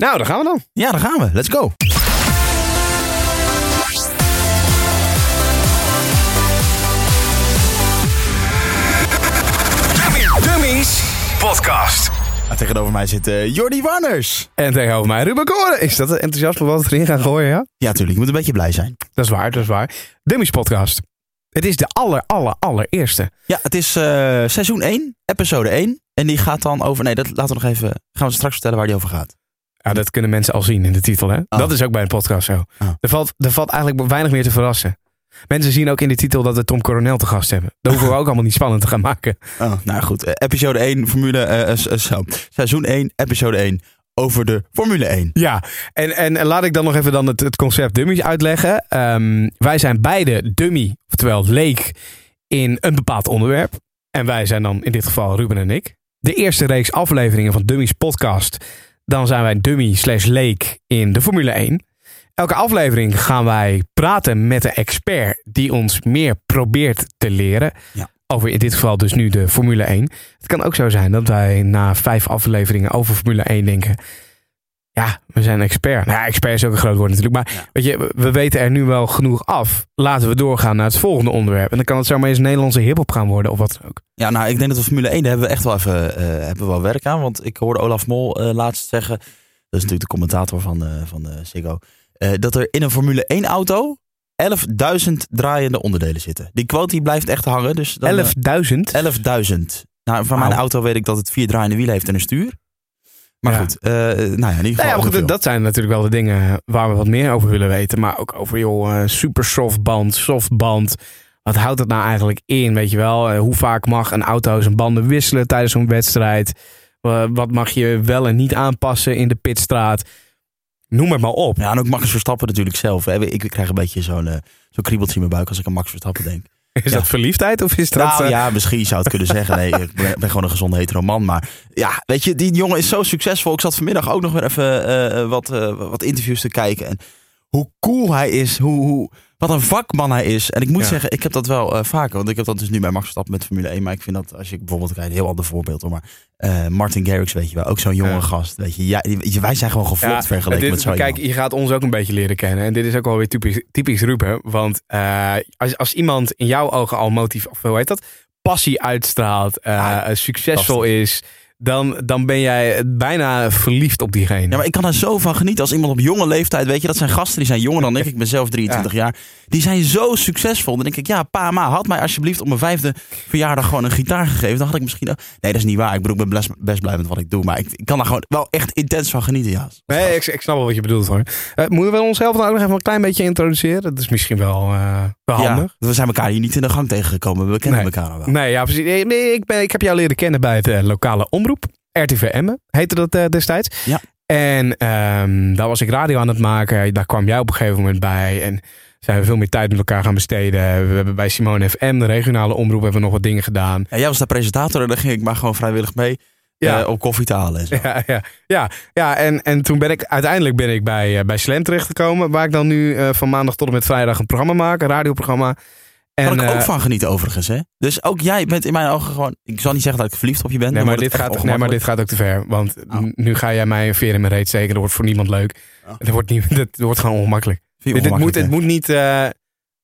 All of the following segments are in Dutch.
Nou, daar gaan we dan. Ja, daar gaan we. Let's go. Dummies Podcast. Tegenover mij zit uh, Jordi Warners. En tegenover mij Ruben Koren. Is dat enthousiasme wat we erin gaan gooien, ja? Ja, tuurlijk. Je moet een beetje blij zijn. Dat is waar, dat is waar. Dummies podcast. Het is de aller, aller, allereerste. Ja, het is uh, seizoen 1, episode 1. En die gaat dan over... Nee, dat laten we nog even... Gaan we straks vertellen waar die over gaat. Ja, dat kunnen mensen al zien in de titel, hè? Oh. Dat is ook bij een podcast zo. Oh. Er, valt, er valt eigenlijk weinig meer te verrassen. Mensen zien ook in de titel dat we Tom Coronel te gast hebben. Dat hoeven we ook allemaal niet spannend te gaan maken. Oh, nou goed, uh, episode 1, Formule, uh, zo. seizoen 1, episode 1, over de Formule 1. Ja, en, en laat ik dan nog even dan het, het concept dummies uitleggen. Um, wij zijn beide dummy, oftewel leek, in een bepaald onderwerp. En wij zijn dan in dit geval Ruben en ik. De eerste reeks afleveringen van Dummies podcast. Dan zijn wij dummy slash leek in de Formule 1. Elke aflevering gaan wij praten met een expert die ons meer probeert te leren. Ja. Over in dit geval dus nu de Formule 1. Het kan ook zo zijn dat wij na vijf afleveringen over Formule 1 denken. Ja, we zijn expert. Nou ja, expert is ook een groot woord natuurlijk. Maar Ja. weet je, we weten er nu wel genoeg af. Laten we doorgaan naar het volgende onderwerp. En dan kan het zomaar eens Nederlandse hiphop gaan worden of wat dan ook. Ja, nou, ik denk dat de Formule 1, daar hebben we echt wel even uh, hebben we wel werk aan. Want ik hoorde Olaf Mol uh, laatst zeggen, dat is natuurlijk de commentator van, uh, van Ziggo, dat er in een Formule 1 auto 11.000 draaiende onderdelen zitten. Die quote die blijft echt hangen. Dus 11.000? 11.000. Nou, van mijn auto weet ik dat het vier draaiende wielen heeft en een stuur. Maar Ja. goed, uh, nou ja, in ieder geval. Nou ja, maar goed, dat zijn natuurlijk wel de dingen waar we wat meer over willen weten. Maar ook over, joh, eh, super softband, softband. Wat houdt dat nou eigenlijk in, weet je wel? Eh, hoe vaak mag een auto zijn banden wisselen tijdens zo'n wedstrijd? Eh, wat mag je wel en niet aanpassen in de pitstraat? Noem het maar op. Ja, en ook Max Verstappen natuurlijk zelf. Hè. Ik krijg een beetje zo'n zo'n kriebeltje in mijn buik als ik aan Max Verstappen denk. Is Ja. dat verliefdheid of is dat... nou eh, ja, misschien zou het kunnen zeggen. Nee, ik ben, ben gewoon een gezonde hetero man. Maar ja, weet je, die jongen is zo succesvol. Ik zat vanmiddag ook nog weer even eh, wat, eh, wat interviews te kijken. En hoe cool hij is. Hoe, hoe, wat een vakman hij is. En ik moet Ja. zeggen, ik heb dat wel eh, vaker. Want ik heb dat dus nu bij Max Verstappen met Formule 1. Maar ik vind dat als je bijvoorbeeld kijkt, een heel ander voorbeeld. hoor, Maar eh, Martin Garrix, weet je wel. Ook zo'n jonge Ja. gast. Weet je, ja, wij zijn gewoon gevlokt Ja, vergeleken dit- met zo'n Kijk, je gaat ons ook een beetje leren kennen. En dit is ook wel weer typisch, typisch Ruben. Want eh, als, als iemand in jouw ogen al motief, of hoe heet dat? Passie uitstraalt, succesvol is. Dan, dan ben jij bijna verliefd op diegene. Ja, maar ik kan er zo van genieten als iemand op jonge leeftijd, weet je, dat zijn gasten die zijn jonger dan ik. Ik ben zelf 23 jaar. Die zijn zo succesvol. Dan denk ik, ja, pa, ma, had mij alsjeblieft op mijn vijfde verjaardag gewoon een gitaar gegeven. Dan had ik misschien ook... Nee, dat is niet waar. Ik bedoel, ik ben best, best blij met wat ik doe. Maar ik, ik kan daar gewoon wel echt intens van genieten, ja. Nee, ik, ik snap wel wat je bedoelt hoor. Eh, moeten we onszelf nou nog even een klein beetje introduceren? Dat is misschien wel, eh, wel Ja, handig. we zijn elkaar hier niet in de gang tegengekomen. We kennen Nee. elkaar al wel. Nee, ja, precies. Nee, nee, Ik, ben, ik heb jou leren kennen bij het eh, lokale omroep. RTV Emmen heette dat eh, destijds. Ja. En ehm, daar was ik radio aan het maken. Daar kwam jij op een gegeven moment bij. En zijn we veel meer tijd met elkaar gaan besteden. We hebben bij Simone FM, de regionale omroep, hebben we nog wat dingen gedaan. Ja, jij was de presentator en dan ging ik maar gewoon vrijwillig mee Ja. eh, om koffie te halen en zo. Ja, ja, ja, ja en, en toen ben ik uiteindelijk ben ik bij, eh, bij Slam terechtgekomen. Waar ik dan nu van maandag tot en met vrijdag een programma maak, een radioprogramma. En, ik ook eh, van genieten overigens, hè? Dus ook jij bent in mijn ogen gewoon... Ik zal niet zeggen dat ik verliefd op je ben. Nee maar, dit gaat, nee, maar dit gaat ook te ver. Want Oh. nu ga jij mij een veer in mijn reet steken. Dat wordt voor niemand leuk. Oh. Dat, wordt niet, dat wordt gewoon ongemakkelijk. Dit, dit moet, moet niet... eh,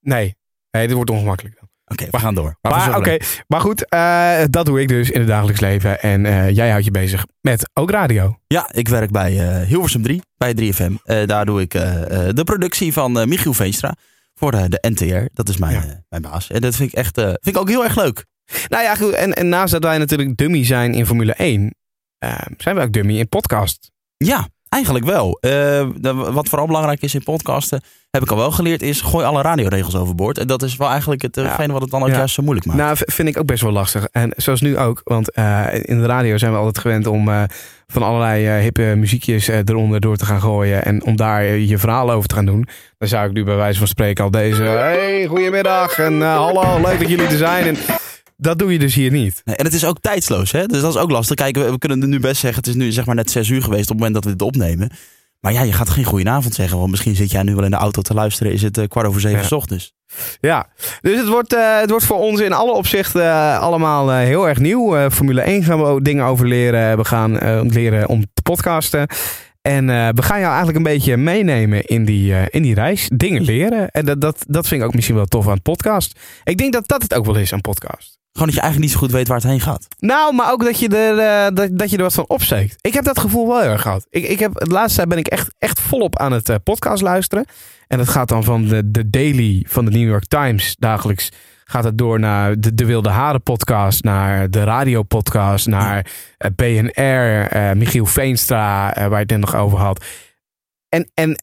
nee. nee, dit wordt ongemakkelijk. Oké, we gaan door. Maar, Maar, oké, maar goed, eh, dat doe ik dus in het dagelijks leven. En jij houdt je bezig met ook radio. Ja, ik werk bij Hilversum 3, bij 3FM. Eh, daar doe ik de productie van Michiel Veenstra voor eh, de NTR. Dat is mijn, Ja. eh, mijn baas. En dat vind ik echt eh, vind ik ook heel erg leuk. Nou ja, goed. En, en naast dat wij natuurlijk dummy zijn in Formule 1... eh, zijn we ook dummy in podcast. Ja, eigenlijk wel. Eh, de- wat vooral belangrijk is in podcasten, heb ik al wel geleerd, is gooi alle radioregels overboord. En dat is wel eigenlijk hetgene Ja. wat het dan ook Ja. juist zo moeilijk maakt. Nou, vind ik ook best wel lastig. En zoals nu ook. Want eh, in de radio zijn we altijd gewend om eh, van allerlei eh, hippe muziekjes eh, eronder door te gaan gooien. En om daar eh, je verhaal over te gaan doen. Dan zou ik nu bij wijze van spreken al deze... Hey, goedemiddag en eh, hallo, leuk dat jullie er zijn. En dat doe je dus hier niet. Nee, en het is ook tijdsloos, hè? dus dat is ook lastig. Kijk, we, we kunnen nu best zeggen, het is nu zeg maar net zes uur geweest op het moment dat we dit opnemen. Maar ja, je gaat geen goedenavond zeggen, want misschien zit jij nu wel in de auto te luisteren. Is het eh, kwart over zeven Ja. s ochtends? Ja, dus het wordt, eh, het wordt voor ons in alle opzichten eh, allemaal eh, heel erg nieuw. Eh, Formule 1 gaan we ook dingen over leren. We gaan eh, leren om te podcasten. En eh, we gaan jou eigenlijk een beetje meenemen in die, eh, in die reis. Dingen leren. En dat, dat, dat vind ik ook misschien wel tof aan het podcast. Ik denk dat dat het ook wel is aan podcast. Gewoon dat je eigenlijk niet zo goed weet waar het heen gaat. Nou, maar ook dat je er, eh, dat, dat je er wat van opsteekt. Ik heb dat gevoel wel heel erg gehad. Ik, ik heb, de laatste tijd ben ik echt, echt volop aan het eh, podcast luisteren. En dat gaat dan van de, de Daily van de New York Times dagelijks. Gaat het door naar de, de Wilde Haren podcast, naar de radio podcast, naar BNR, eh, Michiel Veenstra, waar je het net nog over had. En, en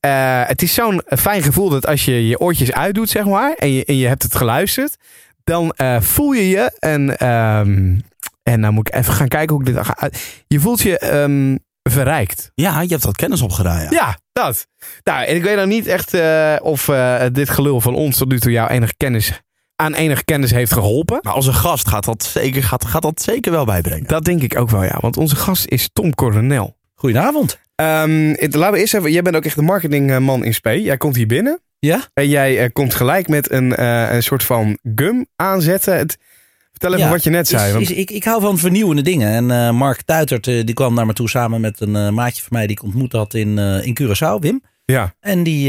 het is zo'n fijn gevoel dat als je je oortjes uitdoet, zeg maar, en je, en je hebt het geluisterd, dan eh, voel je je en, ehm, en dan moet ik even gaan kijken hoe ik dit ga uit. Je voelt je ehm, verrijkt. Ja, je hebt wat kennis opgedaan. Ja. Ja, dat. Nou, en ik weet dan niet echt eh, of eh, dit gelul van ons tot nu toe jou enige kennis aan enige kennis heeft geholpen. Maar als een gast gaat dat zeker, gaat, gaat dat zeker wel bijbrengen. Dat denk ik ook wel, ja. Want onze gast is Tom Coronel. Goedenavond. Ehm, laten we eerst even. Jij bent ook echt de marketingman in Spee. Jij komt hier binnen. Ja? En jij eh, komt gelijk met een, eh, een soort van gum aanzetten. Het, vertel even Ja, wat je net zei. Is- want- is- ik, ik hou van vernieuwende dingen. En eh, Mark Tuitert die kwam naar me toe samen met een maatje van mij die ik ontmoet had in, in Curaçao, Wim. ja, En die,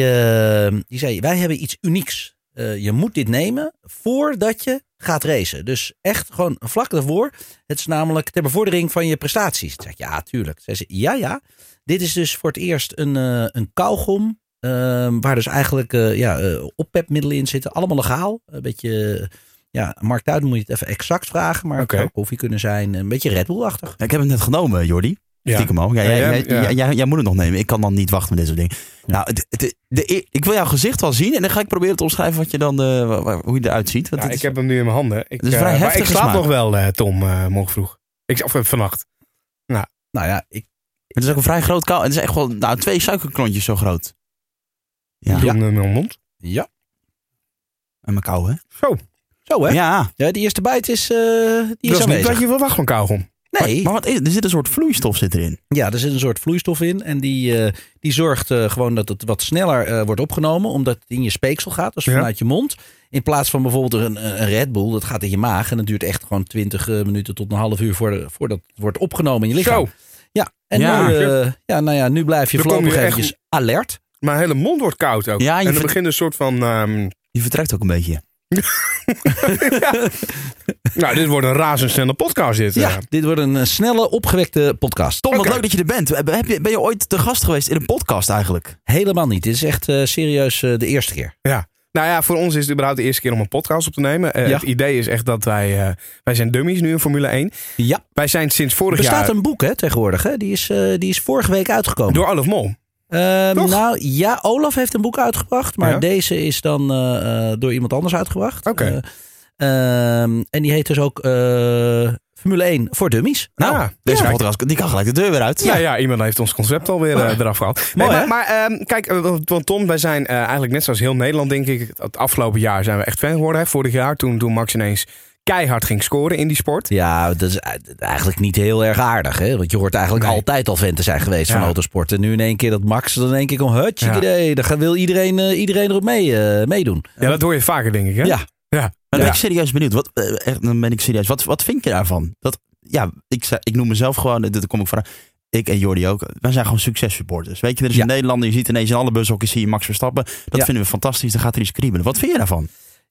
die zei, wij hebben iets unieks. Je moet dit nemen voordat je gaat racen. Dus echt gewoon vlak daarvoor. Het is namelijk ter bevordering van je prestaties. Toen zeg ik, ja, tuurlijk. Zei ze, ja, ja. Dit is dus voor het eerst een, eh, een kauwgom. Eh, waar dus eigenlijk eh ja, eh, oppepmiddelen in zitten. Allemaal legaal. Een beetje... ja, Mark Tuiten moet je het even exact vragen. Maar het zou koffie kunnen zijn. Een beetje Red Bull-achtig. Ja, ik heb hem net genomen, Jordi. ja. Stiekem al. Ja, Ja, jij, ja, jij, ja. jij- jij- jij moet het nog nemen. Ik kan dan niet wachten met dit soort dingen. Nou, het, het- de, ik wil jouw gezicht wel zien. En dan ga ik proberen te omschrijven wat je dan, eh, hoe je eruit ziet. Want Ja, het ik is- heb hem nu in mijn handen. Ik, is eh, vrij maar heftige ik slaap nog wel, Tom, eh, morgen vroeg. Ik, of vannacht. Nou ja, ik, het is ook een vrij groot kou. Het is echt wel nou, twee suikerklontjes zo groot. Ja, in mijn mond. ja. en mijn kou, hè? Zo, Zo hè? Ja, Ja, die eerste bijt is, eh die dat is is niet wat je verwacht van kauwgom. Nee. maar wat is, er zit een soort vloeistof zit erin. Ja, er zit een soort vloeistof in. En die, eh, die zorgt eh, gewoon dat het wat sneller eh, wordt opgenomen. Omdat het in je speeksel gaat. Dus Ja. vanuit je mond. In plaats van bijvoorbeeld een, een Red Bull. Dat gaat in je maag. En dat duurt echt gewoon 20 eh, minuten tot een half uur voordat, voordat het wordt opgenomen in je lichaam. Zo, Ja, en Ja. Nu, eh, ja, nou ja, nu blijf je voorlopig echt- eventjes alert. Mijn hele mond wordt koud ook. Ja, en er ver- begint een soort van... ehm, Je vertrekt ook een beetje. nou, dit wordt een razendsnelle podcast dit. Ja, eh. dit wordt een eh, snelle, opgewekte podcast. Tom, wat leuk dat je er bent. Ben je ooit te gast geweest in een podcast eigenlijk? Helemaal niet. Dit is echt eh, serieus de eerste keer. Ja. Nou ja, voor ons is het überhaupt de eerste keer om een podcast op te nemen. Ja. Het idee is echt dat wij... wij zijn dummies nu in Formule 1. Ja. Wij zijn sinds Er vorig bestaat jaar... een boek hè, tegenwoordig. Hè? Die, is, die is vorige week uitgekomen. Door Olaf Mol. Ehm, nou ja, Olaf heeft een boek uitgebracht, maar Ja. deze is dan eh, eh, door iemand anders uitgebracht. Oké. Eh, ehm, en die heet dus ook eh, Formule 1 voor Dummies. Nou, Ah, deze ja. podcast die kan gelijk de deur weer uit. Ja. ja, iemand heeft ons concept alweer eraf gehaald. Nee, Mooi, maar maar ehm, kijk, want- Tom, wij zijn eh, eigenlijk net zoals heel Nederland, denk ik. Het afgelopen jaar zijn we echt fan geworden. Hè? Vorig jaar, toen, toen Max ineens keihard ging scoren in die sport. Ja, dat is eigenlijk niet heel erg aardig. Hè? Want je hoort eigenlijk Nee. altijd al fan te zijn geweest van Ja. autosport. En nu in één keer dat Max, dan denk ik om hutje Ja. idee. Dan wil iedereen, eh, iedereen erop mee, eh, meedoen. Ja, dat hoor je vaker, denk ik. Hè? Ja. ja. Maar dan ben ik serieus benieuwd. Wat, eh, echt, dan ben ik serieus. Wat, wat vind je daarvan? Dat, ja, ik, zei- ik noem mezelf gewoon, dit kom ik van. Ik en Jordi ook. Wij zijn gewoon successupporters. Weet je, er is Ja. een Nederlander. Je ziet ineens in alle bushokjes zie je Max Verstappen. Dat Ja. vinden we fantastisch. Dan gaat er iets kriebelen. Wat vind je daarvan?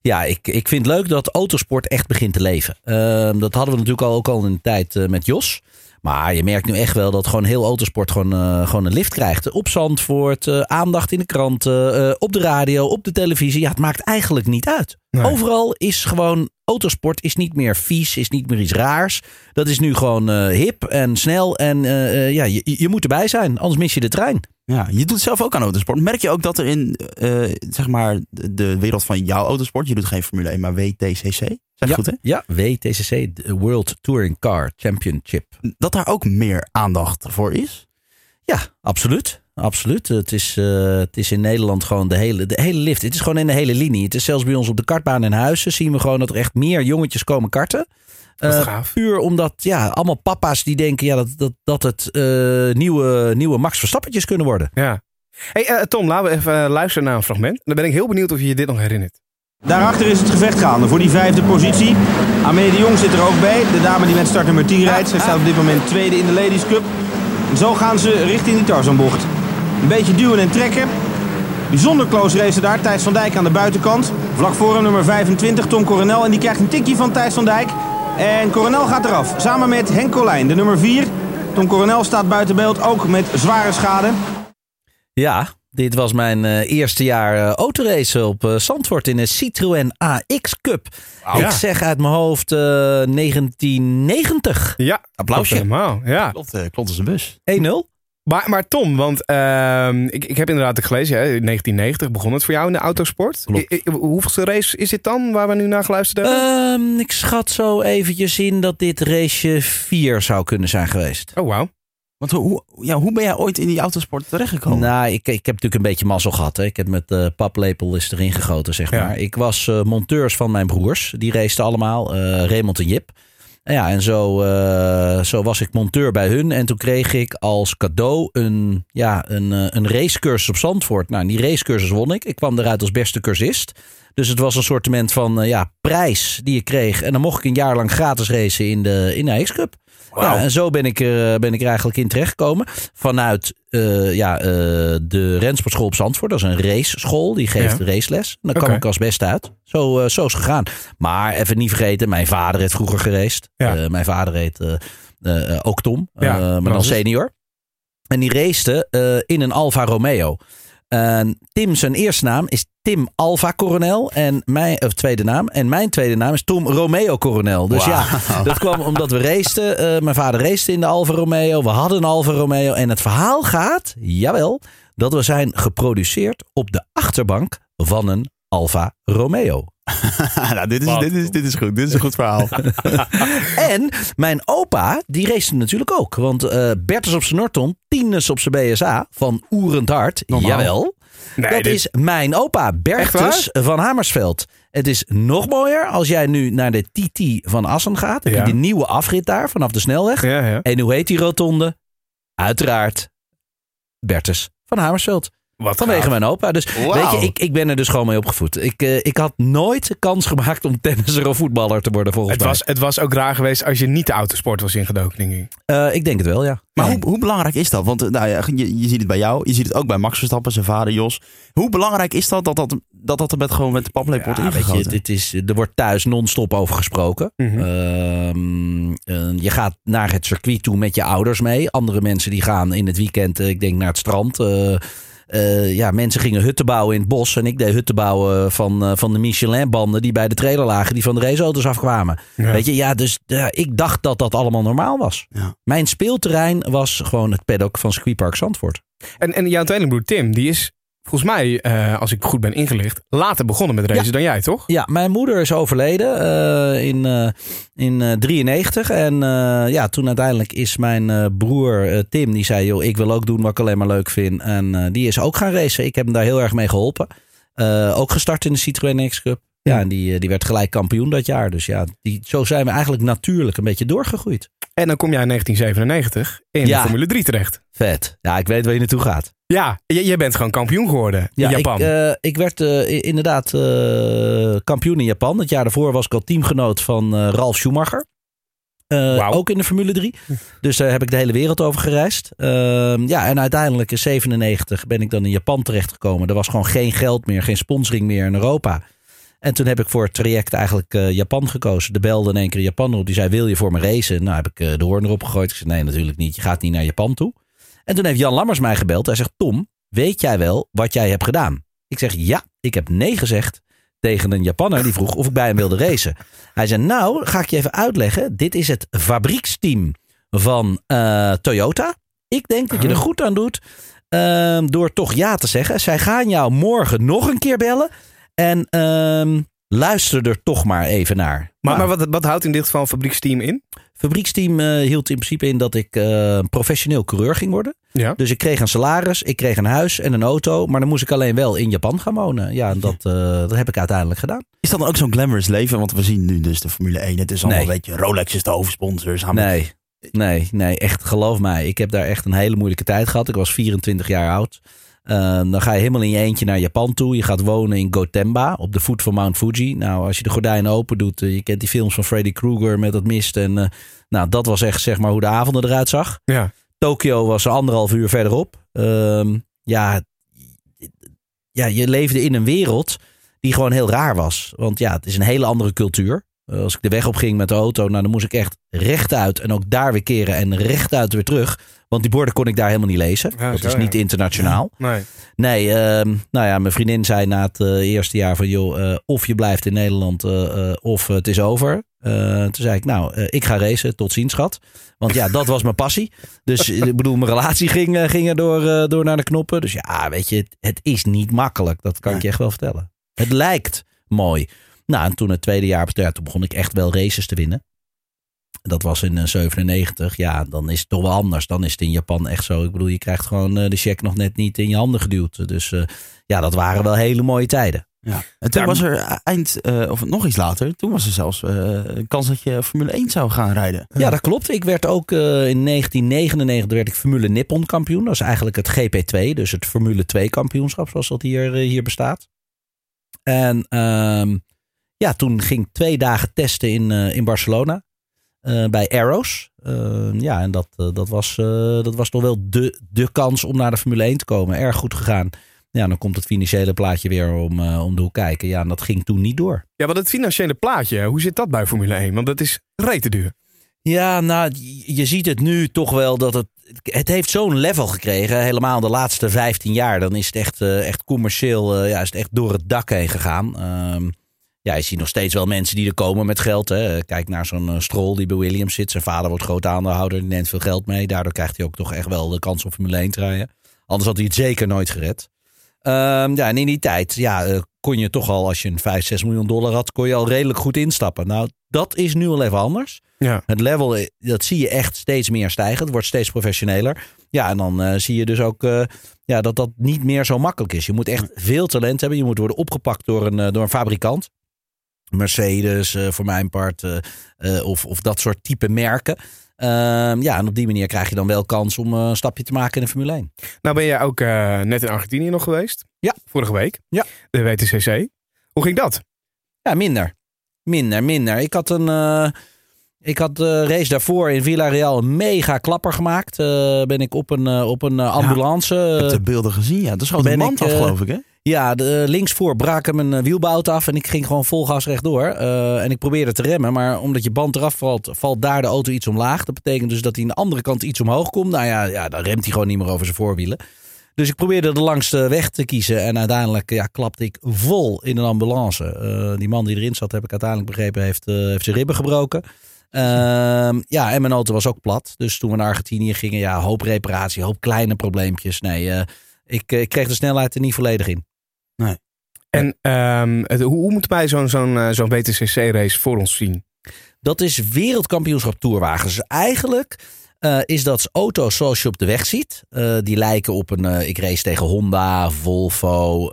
Ja, ik, ik vind leuk dat autosport echt begint te leven. Ehm, dat hadden we natuurlijk al, ook al in de tijd eh, met Jos. Maar je merkt nu echt wel dat gewoon heel autosport gewoon, eh, gewoon een lift krijgt. Op Zandvoort, eh, aandacht in de kranten, op de radio, op de televisie. Ja, het maakt eigenlijk niet uit. Nee. Overal is gewoon autosport is niet meer vies, is niet meer iets raars. Dat is nu gewoon eh, hip en snel. En eh, eh, ja, je, je moet erbij zijn, anders mis je de trein. Ja, je doet zelf ook aan autosport. Merk je ook dat er in zeg maar de wereld van jouw autosport, je doet geen Formule 1, maar WTCC, zeg ja, goed hè? Ja, WTCC, de World Touring Car Championship. Dat daar ook meer aandacht voor is. Ja, absoluut. Absoluut. Het is, eh, het is in Nederland gewoon de hele, de hele lift. Het is gewoon in de hele linie. Het is zelfs bij ons op de kartbaan in Huizen zien we gewoon dat er echt meer jongetjes komen karten. Eh, gaaf. puur omdat ja, allemaal papa's die denken ja, dat, dat, dat het eh, nieuwe, nieuwe Max Verstappentjes kunnen worden. Ja. Hey, eh, Tom, laten we even luisteren naar een fragment. Dan ben ik heel benieuwd of je je dit nog herinnert. Daarachter is het gevecht gaande voor die vijfde positie. Amelie de Jong zit er ook bij. De dame die met start nummer 10 rijdt. Zij staat op dit moment tweede in de Ladies Cup. En zo gaan ze richting die Tarzanbocht. Een beetje duwen en trekken. Bijzonder close race daar. Thijs van Dijk aan de buitenkant. Vlak voor hem nummer 25, Tom Coronel. En die krijgt een tikje van Thijs van Dijk. En Coronel gaat eraf. Samen met Henk Colijn, de nummer 4. Tom Coronel staat buiten beeld, ook met zware schade. Ja, dit was mijn eh, eerste jaar eh autoracen op Zandvoort in een Citroën AX Cup. Ik Ja. zeg uit mijn hoofd eh, 1990. Ja, Applausje. Helemaal, ja. Klopt, klopt als een bus. 1-0. Maar, maar Tom, want ehm, ik, ik heb inderdaad ook gelezen, hè, in 1990 begon het voor jou in de autosport. Klopt. I- I- hoeveelste race is dit dan, waar we nu naar geluisterd hebben? Ehm, ik schat zo eventjes in dat dit raceje 4 zou kunnen zijn geweest. oh, wauw. Want hoe, ja, hoe ben jij ooit in die autosport terechtgekomen? Nou, ik, ik heb natuurlijk een beetje mazzel gehad. Hè. Ik heb met eh paplepel is erin gegoten, zeg Ja. maar. Ik was eh, monteurs van mijn broers. Die raceten allemaal. eh Raymond en Jip. Ja, en zo, eh, zo was ik monteur bij hun. En toen kreeg ik als cadeau een, ja, een, eh, een racecursus op Zandvoort. Nou, die racecursus won ik. Ik kwam eruit als beste cursist. Dus het was een sortiment van eh, ja, prijs die ik kreeg. En dan mocht ik een jaar lang gratis racen in de, in de X-Cup. Ja, en zo ben ik, er, ben ik er eigenlijk in terechtgekomen. Vanuit eh, ja, eh, de rensportschool op Zandvoort. Dat is een raceschool. Die geeft Ja. raceles. En daar kwam ik als beste uit. Zo, eh, zo is het gegaan. Maar even niet vergeten, mijn vader heeft vroeger geraced. Ja. Eh, mijn vader heet eh, eh, eh, ook Tom. Eh, maar dan senior. En die racete eh, in een Alfa Romeo. En Tim zijn eerste naam is Tim Alfa Coronel. En mijn of tweede naam. En mijn tweede naam is Tom Romeo Coronel. Dus ja, dat kwam omdat we raceten. Eh, mijn vader racete in de Alfa Romeo. We hadden een Alfa Romeo. En het verhaal gaat, jawel, dat we zijn geproduceerd op de achterbank van een Alfa Romeo. nou, dit, is, dit, is, dit is goed. Dit is een goed verhaal. En mijn opa, die race natuurlijk ook. Want eh Bertus op zijn Norton, Tinus op zijn BSA van Oerend Hart. Normaal. Jawel. Nee, dat dit- is mijn opa, Bertus van Hamersveld. Het is nog mooier als jij nu naar de TT van Assen gaat. Heb Ja. je de nieuwe afrit daar vanaf de snelweg. Ja, ja. En hoe heet die rotonde? Uiteraard Bertus van Hamersveld. Wat Vanwege gaaf. mijn opa. Dus weet je, ik, ik ben er dus gewoon mee opgevoed. Ik, eh, ik had nooit de kans gemaakt om tennisser of voetballer te worden volgens Het mij. was, het was ook raar geweest als je niet de autosport was ingedoken, denk ik. Eh, ik denk het wel, ja. Maar Ja. hoe, hoe belangrijk is dat? Want eh, nou ja, je, je ziet het bij jou, je ziet het ook bij Max Verstappen, zijn vader Jos. Hoe belangrijk is dat dat dat, dat, dat er met, gewoon met de paplepel wordt Ja, weet je, ingegoten? dit is, er wordt thuis non-stop over gesproken. Mhm. Ehm, eh, je gaat naar het circuit toe met je ouders mee. Andere mensen die gaan in het weekend, ik denk naar het strand. Eh, ja, mensen gingen hutten bouwen in het bos. En ik deed hutten bouwen van, eh, van de Michelin-banden die bij de trailer lagen. Die van de raceauto's afkwamen. Ja. Weet je, ja, dus ja, ik dacht dat dat allemaal normaal was. Ja. Mijn speelterrein was gewoon het paddock van circuitpark Zandvoort. En, en jouw tweelingbroer Tim, die is volgens mij, eh, als ik goed ben ingelicht, later begonnen met racen dan jij, toch? Ja, mijn moeder is overleden eh, in, eh in eh, 93. En ja, toen uiteindelijk is mijn broer Tim, die zei... joh, ik wil ook doen wat ik alleen maar leuk vind. En die is ook gaan racen. Ik heb hem daar heel erg mee geholpen. Eh, ook gestart in de Citroën X-Cup. Ja, en die, die werd gelijk kampioen dat jaar. Dus ja, die, zo zijn we eigenlijk natuurlijk een beetje doorgegroeid. En dan kom jij in 1997 in Ja. de Formule 3 terecht. Vet. Ja, ik weet waar je naartoe gaat. Ja, je, je bent gewoon kampioen geworden Ja, in Japan. Ik, eh, ik werd eh, inderdaad eh, kampioen in Japan. Het jaar daarvoor was ik al teamgenoot van Ralf Schumacher. Ook in de Formule 3. Dus daar heb ik de hele wereld over gereisd. Ehm, ja, en uiteindelijk in 97 ben ik dan in Japan terechtgekomen. Er was gewoon geen geld meer, geen sponsoring meer in Europa. En toen heb ik voor het traject eigenlijk eh, Japan gekozen. De belde in één keer Japan op. Die zei, wil je voor me racen? Nou heb ik eh, de hoorn erop gegooid. Ik zei, nee natuurlijk niet. Je gaat niet naar Japan toe. En toen heeft Jan Lammers mij gebeld. Hij zegt, Tom, weet jij wel wat jij hebt gedaan? Ik zeg, ja, ik heb nee gezegd tegen een Japanner die vroeg of ik bij hem wilde racen. Hij zei, nou, ga ik je even uitleggen. Dit is het fabrieksteam van eh, Toyota. Ik denk dat je er goed aan doet ehm, door toch ja te zeggen. Zij gaan jou morgen nog een keer bellen. En ehm, luister er toch maar even naar. maar Nou, maar wat, wat houdt in dit geval een fabrieksteam in? fabrieksteam eh, hield in principe in dat ik eh, professioneel coureur ging worden. Ja. Dus ik kreeg een salaris, ik kreeg een huis en een auto. Maar dan moest ik alleen wel in Japan gaan wonen. Ja, en dat, eh, dat heb ik uiteindelijk gedaan. Is dat dan ook zo'n glamorous leven? Want we zien nu dus de Formule 1. Het is allemaal Nee. een beetje Rolex is de hoofdsponsor. samen- Nee, nee, nee, echt geloof mij. Ik heb daar echt een hele moeilijke tijd gehad. Ik was 24 jaar oud. Eh, dan ga je helemaal in je eentje naar Japan toe. Je gaat wonen in Gotemba, op de voet van Mount Fuji. Nou, als je de gordijnen open doet, eh, je kent die films van Freddy Krueger met dat mist. En eh, nou, dat was echt zeg maar hoe de avonden eruit zag. Ja. Tokio was anderhalf uur verderop. Ehm, ja, ja, je leefde in een wereld die gewoon heel raar was. Want ja, het is een hele andere cultuur. Eh, Als ik de weg op ging met de auto, nou, dan moest ik echt rechtuit en ook daar weer keren en rechtuit weer terug. Want die borden kon ik daar helemaal niet lezen. Ja, dat zo, is ja. niet internationaal. Nee. Nee, ehm, nou ja, mijn vriendin zei na het eh, eerste jaar van... joh, eh, of je blijft in Nederland eh, of het is over. Toen zei ik, nou, ik ga racen. Tot ziens, schat. Want ja, dat was mijn passie. Dus ik bedoel, mijn relatie ging, ging er door, door naar de knoppen. Dus ja, weet je, het, het is niet makkelijk. Dat kan ik je echt wel vertellen. Het lijkt mooi. Nou, en toen het tweede jaar, ja, toen begon ik echt wel races te winnen. Dat was in eh, 97. Ja, dan is het toch wel anders. Dan is het in Japan echt zo. Ik bedoel, je krijgt gewoon eh, de check nog net niet in je handen geduwd. Dus eh, ja, dat waren wel hele mooie tijden. Ja. En toen was er eind, eh, of nog iets later, toen was er zelfs eh, een kans dat je Formule 1 zou gaan rijden. Ja, dat klopt. Ik werd ook eh, in 1999 werd ik Formule Nippon kampioen. Dat is eigenlijk het GP2, dus het Formule 2 kampioenschap zoals dat hier, eh, hier bestaat. En ehm, ja, toen ging ik twee dagen testen in, eh, in Barcelona. Eh, bij Arrows. Eh, ja, en dat, eh, dat, was, dat was toch wel de, de kans om naar de Formule 1 te komen. Erg goed gegaan. Ja, dan komt het financiële plaatje weer om, om de hoek kijken. Ja, en dat ging toen niet door. Ja, want het financiële plaatje, hoe zit dat bij Formule 1? Want dat is rete duur. Ja, nou, je- ziet het nu toch wel dat het. Het heeft zo'n level gekregen. Helemaal de laatste 15 jaar. Dan is het echt, echt commercieel. ja, is het echt door het dak heen gegaan. Ja, je ziet nog steeds wel mensen die er komen met geld. Hè. Kijk naar zo'n eh, Stroll die bij Williams zit. Zijn vader wordt groot aandeelhouder. Die neemt veel geld mee. Daardoor krijgt hij ook toch echt wel de kans om Formule 1 te rijden. Anders had hij het zeker nooit gered. Ehm, ja, en in die tijd ja, eh, kon je toch al, als je een 5, 6 miljoen dollar had, kon je al redelijk goed instappen. Nou, dat is nu al even anders. Ja. Het level, eh, dat zie je echt steeds meer stijgen. Het wordt steeds professioneler. Ja, en dan zie je dus ook ja, dat dat niet meer zo makkelijk is. Je moet echt veel talent hebben. Je moet worden opgepakt door een, door een fabrikant. Mercedes, eh, voor mijn part, eh, eh, of, of dat soort type merken. Ehm, ja, en op die manier krijg je dan wel kans om een stapje te maken in de Formule 1. Nou ben jij ook eh, net in Argentinië nog geweest. Ja. Vorige week. Ja. De WTCC. Hoe ging dat? Ja, minder. Minder, minder. Ik had een. ik had de race daarvoor in Villarreal een mega klapper gemaakt. Eh, ben ik op een, op een ambulance. Ik heb de beelden gezien, ja. Dat schoot ben een mand ik, af, geloof ik, hè? Ja, de, linksvoor brak hem een eh, wielbout af. En ik ging gewoon vol gas rechtdoor. Eh, en ik probeerde te remmen. Maar omdat je band eraf valt, valt daar de auto iets omlaag. Dat betekent dus dat hij aan de andere kant iets omhoog komt. Nou ja, ja dan remt hij gewoon niet meer over zijn voorwielen. Dus ik probeerde de langste weg te kiezen. En uiteindelijk ja, klapte ik vol in een ambulance. Eh, die man die erin zat, heb ik uiteindelijk begrepen, heeft, eh, zijn ribben gebroken. Ehm, ja, en mijn auto was ook plat. Dus toen we naar Argentinië gingen, ja, hoop reparatie, hoop kleine probleempjes. Nee, eh, ik, eh, ik kreeg de snelheid er niet volledig in. En ehm, het- hoe, hoe moet wij zo'n zo'n eh, zo'n WTCC-race voor ons zien? Dat is wereldkampioenschap toerwagens. Dus eigenlijk eh, is dat auto's zoals je op de weg ziet. Eh, die lijken op een. ik race tegen Honda, Volvo.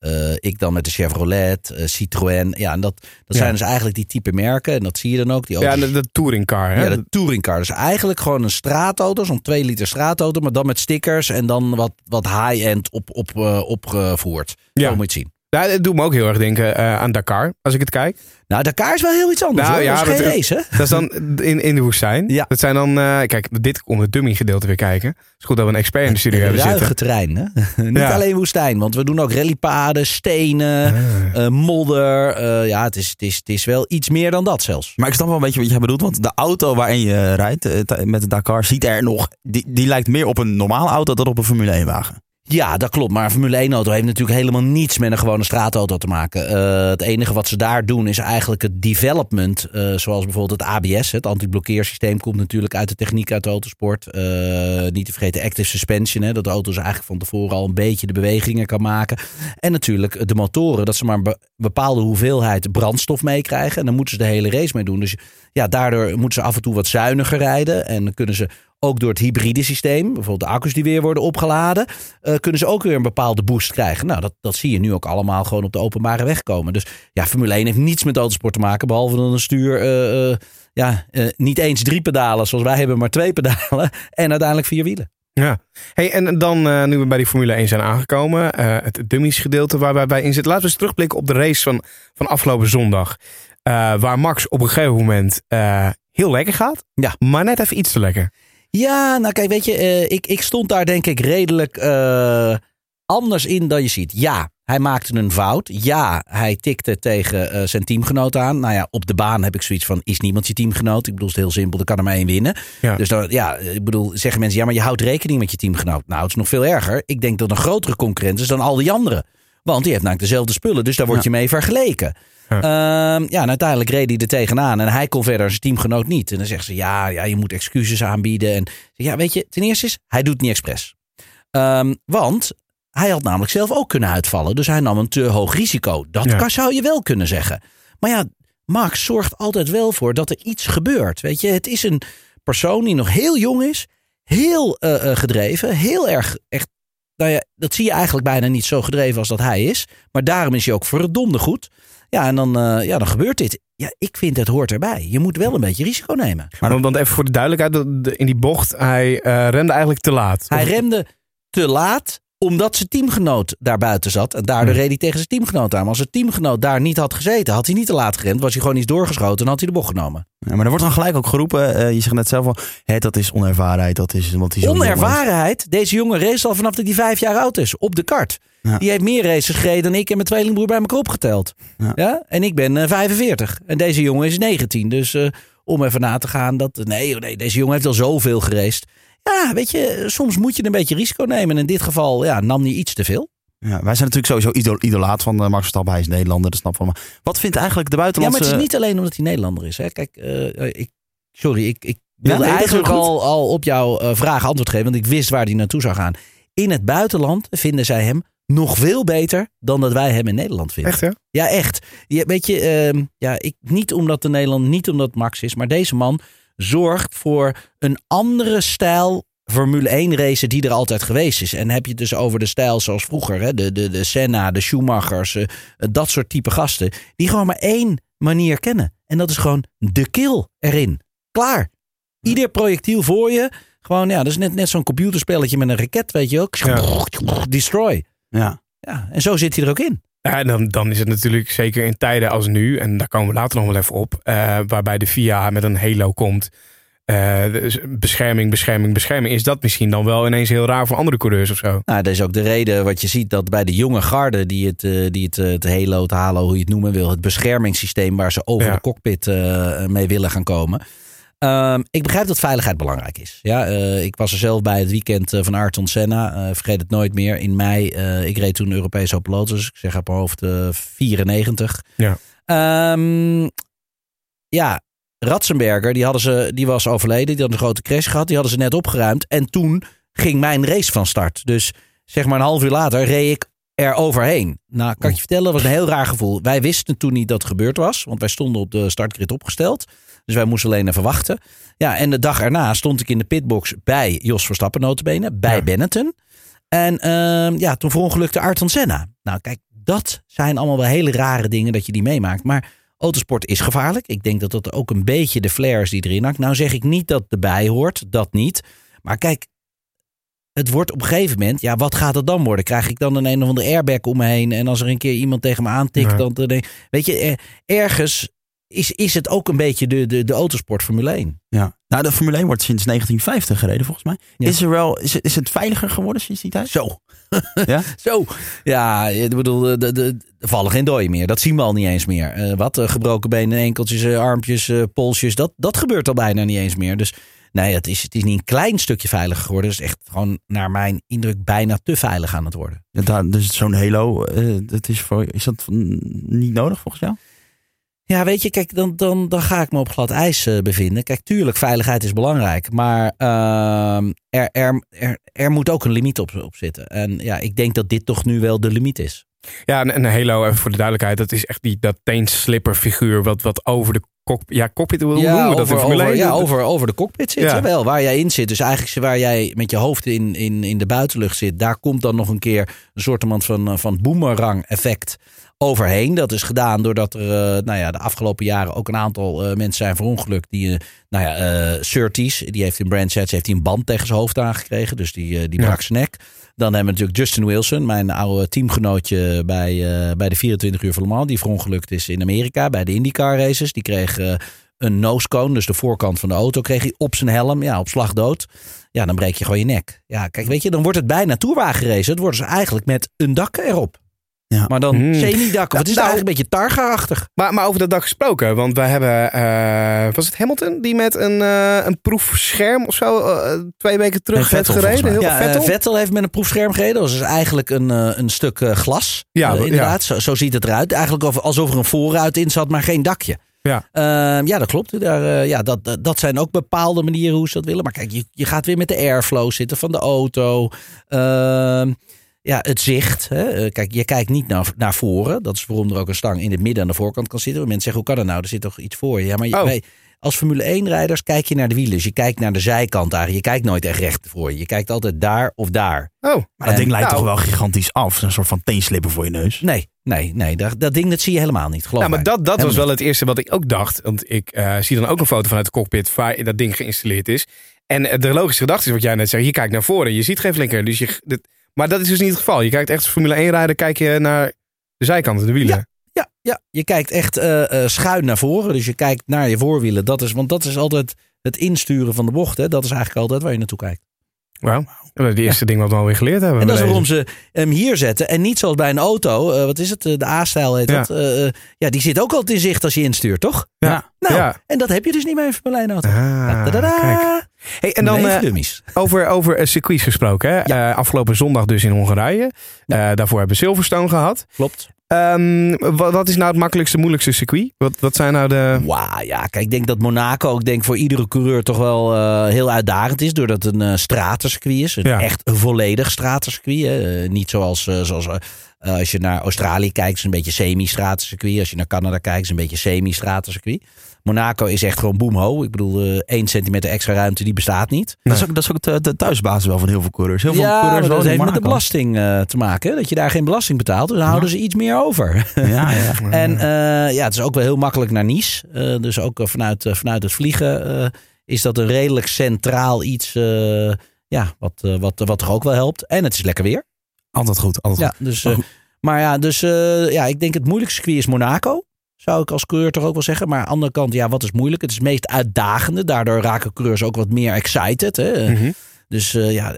Eh, ik dan met de Chevrolet, eh, Citroën. Ja, en dat, dat Ja. zijn dus eigenlijk die type merken. En dat zie je dan ook. Die Ja, de, de touringcar. Hè? ja, de touringcar. Dus eigenlijk gewoon een straatauto, zo'n 2 liter straatauto, maar dan met stickers en dan wat, wat high-end op, op, eh, opgevoerd. Ja. Zo moet je het zien. Ja, dat doet me ook heel erg denken eh, aan Dakar, als ik het kijk. Nou, Dakar is wel heel iets anders. Nou, hoor. ja, dat is geen dat- race, hè? Dat is dan in, in de woestijn. Ja. Dat zijn dan, eh, kijk, dit om het dummy gedeelte weer kijken. Het is goed dat we een expert in de studio hebben ruige zitten. terrein. Hè? Niet Ja. alleen woestijn, want we doen ook rallypaden, stenen, Ah. eh, modder. Eh, ja, het is, het, is, het is wel iets meer dan dat zelfs. Maar ik snap wel een beetje wat jij bedoelt. Want de auto waarin je rijdt met de Dakar ziet er nog... Die, die lijkt meer op een normale auto dan op een Formule 1 wagen. Ja, dat klopt. Maar een Formule 1 auto heeft natuurlijk helemaal niets met een gewone straatauto te maken. Eh, het enige wat ze daar doen is eigenlijk het development. eh, zoals bijvoorbeeld het ABS. Het anti-blokkeersysteem komt natuurlijk uit de techniek uit de autosport. Eh, niet te vergeten active suspension. Hè, dat de auto's eigenlijk van tevoren al een beetje de bewegingen kan maken. En natuurlijk de motoren. Dat ze maar een be- bepaalde hoeveelheid brandstof meekrijgen. En dan moeten ze de hele race mee doen. Dus ja, daardoor moeten ze af en toe wat zuiniger rijden. En dan kunnen ze ook door het hybride systeem, bijvoorbeeld de accu's die weer worden opgeladen, eh, kunnen ze ook weer een bepaalde boost krijgen. Nou, dat, dat zie je nu ook allemaal gewoon op de openbare weg komen. Dus ja, Formule 1 heeft niets met autosport te maken, behalve dan een stuur, eh, eh, ja, niet eens drie pedalen zoals wij hebben, maar twee pedalen en uiteindelijk vier wielen. Ja. Hey, en dan, nu we bij die Formule 1 zijn aangekomen, het dummies gedeelte waar wij bij in zitten. Laten we eens terugblikken op de race van, van afgelopen zondag. Waar Max op een gegeven moment heel lekker gaat, Ja. maar net even iets te lekker. Ja, nou kijk, weet je, eh, ik, ik stond daar denk ik redelijk eh, anders in dan je ziet. Ja, hij maakte een fout. Ja, hij tikte tegen eh, zijn teamgenoot aan. Nou ja, op de baan heb ik zoiets van, is niemand je teamgenoot? Ik bedoel, het is heel simpel, er kan er maar één winnen. Ja. Dus dan, ja, ik bedoel, zeggen mensen, ja, maar je houdt rekening met je teamgenoot. Nou, het is nog veel erger. Ik denk dat een grotere concurrent is dan al die anderen. Want die heeft namelijk dezelfde spullen, dus daar word je mee vergeleken. Ja. Ehm, ja, en uiteindelijk reed hij er tegenaan en hij kon verder, zijn teamgenoot niet. En dan zeggen ze, ja, ja je moet excuses aanbieden. En ja, weet je, ten eerste is, hij doet het niet expres. Ehm, want hij had namelijk zelf ook kunnen uitvallen. Dus hij nam een te hoog risico. Dat Ja. kan, zou je wel kunnen zeggen. Maar ja, Max zorgt altijd wel voor dat er iets gebeurt. Weet je, het is een persoon die nog heel jong is. Heel eh, eh, gedreven. Heel erg echt. Nou ja, dat zie je eigenlijk bijna niet zo gedreven als dat hij is. Maar daarom is hij ook verdomde goed. Ja, en dan, eh, ja, dan gebeurt dit. Ja, ik vind het hoort erbij. Je moet wel een beetje risico nemen. Maar dan, dan even voor de duidelijkheid. In die bocht, hij eh, rende eigenlijk te laat. Hij remde te laat omdat zijn teamgenoot daar buiten zat. En daardoor reed hij tegen zijn teamgenoot aan. Maar als zijn teamgenoot daar niet had gezeten, had hij niet te laat gerend. Was hij gewoon iets doorgeschoten en had hij de bocht genomen. Ja, maar er wordt dan gelijk ook geroepen, eh, je zegt net zelf al, hè, dat is onervarenheid, dat is jong is. Onervarenheid. Deze jongen race al vanaf dat hij vijf jaar oud is. Op de kart. Ja. Die heeft meer races gereden dan ik en mijn tweelingbroer bij elkaar opgeteld. Ja. Ja. En ik ben eh, 45. En deze jongen is 19. Dus eh, om even na te gaan. Dat, nee, oh nee, deze jongen heeft al zoveel geraced. Ja, weet je, soms moet je een beetje risico nemen. En in dit geval ja, nam hij iets te veel. Ja, wij zijn natuurlijk sowieso idol, idolaat van eh, Max Verstappen. Hij is Nederlander, dat snap. Maar wat vindt eigenlijk de Ja, maar buitenlandse... het is niet alleen omdat hij Nederlander is. Hè. Kijk, eh, ik, sorry, ik, ik wilde nee, eigenlijk al, al op jouw eh, vraag antwoord geven. Want ik wist waar hij naartoe zou gaan. In het buitenland vinden zij hem nog veel beter dan dat wij hem in Nederland vinden. Echt, hè? Ja, echt. Ja, weet je, ehm, ja, ik, niet omdat de Nederland, niet omdat Max is, maar deze man zorgt voor een andere stijl Formule 1 racen die er altijd geweest is. En heb je het dus over de stijl zoals vroeger, hè? De, de, de Senna, de Schumachers, eh, dat soort type gasten, die gewoon maar één manier kennen. En dat is gewoon de kill erin. Klaar. Ieder projectiel voor je. Gewoon, ja, dat is net, net zo'n computerspelletje met een raket, weet je ook. Destroy. Ja. Ja, en zo zit hij er ook in. Ja, dan, dan is het natuurlijk zeker in tijden als nu, en daar komen we later nog wel even op, eh, waarbij de VIA met een halo komt. eh, dus bescherming, bescherming, bescherming. Is dat misschien dan wel ineens heel raar voor andere coureurs of zo? Nou, dat is ook de reden wat je ziet dat bij de jonge garde die het, eh, die het, het halo, het halo, hoe je het noemen wil, het beschermingssysteem waar ze over Ja. de cockpit mee willen gaan komen. Ehm, ik begrijp dat veiligheid belangrijk is. Ja, eh, ik was er zelf bij het weekend eh, van Ayrton Senna. Eh, vergeet het nooit meer. In mei, ik reed toen Europees Open Lotus. Ik zeg op mijn hoofd eh, 94. Ja. Ehm, ja, Ratzenberger, die, hadden ze, die was overleden. Die had een grote crash gehad. Die hadden ze net opgeruimd. En toen ging mijn race van start. Dus zeg maar een half uur later reed ik er overheen. Nou, kan ik je vertellen, dat was een heel raar gevoel. Wij wisten toen niet dat het gebeurd was. Want wij stonden op de startgrid opgesteld. Dus wij moesten alleen even wachten. Ja, en de dag erna stond ik in de pitbox bij Jos Verstappen notabene. Bij Ja. Benetton. En ehm, ja, toen verongelukte Ayrton Senna. Nou, kijk, dat zijn allemaal wel hele rare dingen dat je die meemaakt. Maar autosport is gevaarlijk. Ik denk dat dat ook een beetje de flair is die erin hangt. Nou zeg ik niet dat erbij hoort, dat niet. Maar kijk, het wordt op een gegeven moment, ja, wat gaat het dan worden? Krijg ik dan een een of andere airbag om me heen? En als er een keer iemand tegen me aantikt, Ja. dan weet je, er- ergens is, is het ook een beetje de, de, de autosport Formule 1. ja. Nou, de Formule 1 wordt sinds 1950 gereden, volgens mij. Ja. Is, er wel, is, het- is het veiliger geworden sinds die tijd? Zo. Ja? Zo. Ja, ik bedoel, de, de, de- er vallen geen dooien meer. Dat zien we al niet eens meer. Eh, wat? eh, gebroken benen, enkeltjes, eh, armpjes, polsjes. Dat, dat gebeurt al bijna niet eens meer. Dus nee, het is, het is niet een klein stukje veiliger geworden. Het is echt gewoon, naar mijn indruk, bijna te veilig aan het worden. Ja, daar- dus zo'n halo, dat is, voor, is dat niet nodig volgens jou? Ja, weet je, kijk, dan, dan, dan ga ik me op glad ijs eh, bevinden. Kijk, tuurlijk, veiligheid is belangrijk. Maar ehm, er, er, er, er moet ook een limiet op, op zitten. En ja, ik denk dat dit toch nu wel de limiet is. Ja, en, en halo, even voor de duidelijkheid, dat is echt die, dat teenslipper figuur wat, wat over de kop, ja, cockpit, hoe ja, noemen we dat over, in Formule over, 1? ja over, over de cockpit zit. Ja. Ja. wel, waar jij in zit. Dus eigenlijk waar jij met je hoofd in, in, in de buitenlucht zit. Daar komt dan nog een keer een soort van, eh, van boomerang effect overheen. Dat is gedaan doordat er eh, nou ja, de afgelopen jaren ook een aantal eh, mensen zijn verongelukt. Die, eh, nou ja, Surtees, die heeft in Brands Hatch heeft hij een band tegen zijn hoofd aangekregen. Dus die, die Ja. brak zijn nek. Dan hebben we natuurlijk Justin Wilson, mijn oude teamgenootje bij, eh, bij de 24 uur van Le Mans. Die verongelukt is in Amerika bij de IndyCar races. Die kreeg eh, een nosecone, dus de voorkant van de auto, kreeg hij op zijn helm. Ja, op slag dood. Ja, dan breek je gewoon je nek. Ja, kijk, weet je, dan wordt het bijna toerwagenrace. Het wordt dus eigenlijk met een dak erop. Ja. Maar dan Hmm. semi-dak. Of het is Nou, eigenlijk een beetje targa-achtig. Maar, maar over dat dak gesproken, want wij hebben, eh, was het Hamilton die met een, eh, een proefscherm of zo eh, twee weken terug Nee, heeft Vettel, gereden? Heel Ja, Vettel? Vettel heeft met een proefscherm gereden. Dat was dus eigenlijk een, een stuk eh, glas. Ja, ja. inderdaad. Zo, zo ziet het eruit. Eigenlijk of- alsof er een voorruit in zat, maar geen dakje. Ja. Ehm, ja, dat klopt. Daar, eh, ja, dat, dat- dat zijn ook bepaalde manieren hoe ze dat willen. Maar kijk, je, je gaat weer met de airflow zitten van de auto. Ehm, ja, het zicht. Hè. Eh, Kijk, je kijkt niet naar, naar voren. Dat is waarom er ook een stang in het midden aan de voorkant kan zitten. Mensen zeggen, hoe kan dat nou? Er zit toch iets voor je? Ja, maar je, Oh. wij- als Formule 1-rijders kijk je naar de wielen. Dus je kijkt naar de zijkant daar. Je kijkt nooit echt recht voor je. Je kijkt altijd daar of daar. Oh, Maar dat ding lijkt nou. toch wel gigantisch af. Een soort van teenslippen voor je neus. Nee, nee, nee. Dat, dat ding dat zie je helemaal niet. Geloof nou, maar mij. dat, dat was wel het eerste wat ik ook dacht. Want ik eh, zie dan ook een foto vanuit de cockpit waar dat ding geïnstalleerd is. En eh, de logische gedachte is wat jij net zei. Je kijkt naar voren, je ziet geen flinker. Dus je, dit, maar dat is dus niet het geval. Je kijkt echt Formule 1 rijder, kijk je naar de zijkanten, de wielen. Ja, ja, je kijkt echt eh, eh, schuin naar voren. Dus je kijkt naar je voorwielen. Dat is, want dat is altijd het insturen van de bocht. Hè. Dat is eigenlijk altijd waar je naartoe kijkt. Wauw. Dat is het eerste ding wat we alweer geleerd hebben. En dat is waarom ze hem hier zetten. En niet zoals bij een auto. eh, wat is het? eh, De A-stijl heet Ja. dat. Eh, ja, die zit ook altijd in zicht als je instuurt, toch? Ja. Nou, Ja. en dat heb je dus niet bij een Formule 1 auto. Ah, kijk. Hey, en dan dummies. over, over circuits gesproken. Hè? Eh, afgelopen zondag dus in Hongarije. Daarvoor hebben we Silverstone gehad. Klopt. Ehm, wat, wat is nou het makkelijkste, moeilijkste circuit? Wat, wat zijn nou de... Wauw, ja, kijk, ik denk dat Monaco, ik denk voor iedere coureur toch wel eh, heel uitdagend is. Doordat het een eh stratencircuit is. Een Ja. echt een volledig stratencircuit. Hè. Eh, niet zoals, zoals eh, als je naar Australië kijkt, is een beetje semi-stratencircuit. Als je naar Canada kijkt, is een beetje semi-stratencircuit. Monaco is echt gewoon boomho. Ik bedoel, eh 1 centimeter extra ruimte, die bestaat niet. Dat is ook, dat is ook de, de thuisbasis wel van heel veel coureurs. Heel veel ja, coureurs dat heeft met de belasting eh, te maken. Dat je daar geen belasting betaalt. Dus dan houden ze iets meer over. Ja, ja. En ja, het is ook wel heel makkelijk naar Nice. Dus ook vanuit, vanuit het vliegen is dat een redelijk centraal iets. ja, wat, wat, wat toch ook wel helpt. En het is lekker weer. Altijd goed. Altijd Ja, goed. dus, Maar eh, goed. maar ja, dus eh, ja, ik denk het moeilijkste circuit is Monaco. Zou ik als coureur toch ook wel zeggen. Maar aan de andere kant, ja, wat is moeilijk? Het is het meest uitdagende. Daardoor raken coureurs ook wat meer excited. Hè? Mhm. Dus eh, ja,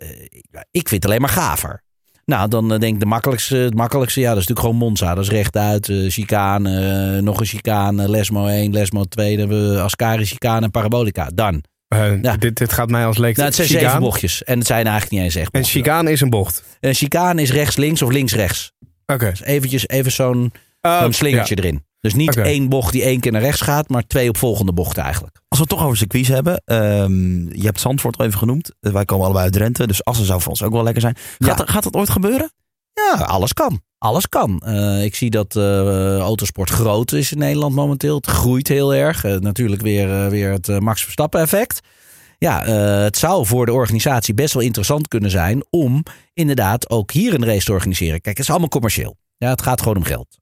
ik vind het alleen maar gaver. Nou, dan denk ik de makkelijkste, het makkelijkste, ja, dat is natuurlijk gewoon Monza. Dat is rechtuit, eh chicane, nog een chicane, Lesmo 1, Lesmo 2, dan hebben we Ascari chicane en Parabolica. Dan. Eh, Ja. dit, dit gaat mij als leek Nou, het zijn chicane. zeven bochtjes en het zijn eigenlijk niet eens echt En bochten. chicane is een bocht. Een chicane is rechts-links of links-rechts. Oké. Dus eventjes even zo'n zo'n slingertje erin. Dus niet één bocht die één keer naar rechts gaat, maar twee opvolgende bochten eigenlijk. Als we het toch over circuits hebben. ehm, je hebt Zandvoort al even genonoemd. Eh, wij komen allebei uit Drenthe. Dus Assen zou voor ons ook wel lekker zijn. Gaat, Ja. gaat dat ooit gebeuren? Ja, alles kan. Alles kan. Eh, ik zie dat eh, autosport groot is in Nederland momenteel. Het groeit heel erg. Eh, natuurlijk weer, weer het Max Verstappen effect. Ja, het zou voor de organisatie best wel interessant kunnen zijn om inderdaad ook hier een race te organiseren. Kijk, het is allemaal commercieel. Ja, het gaat gewoon om geld.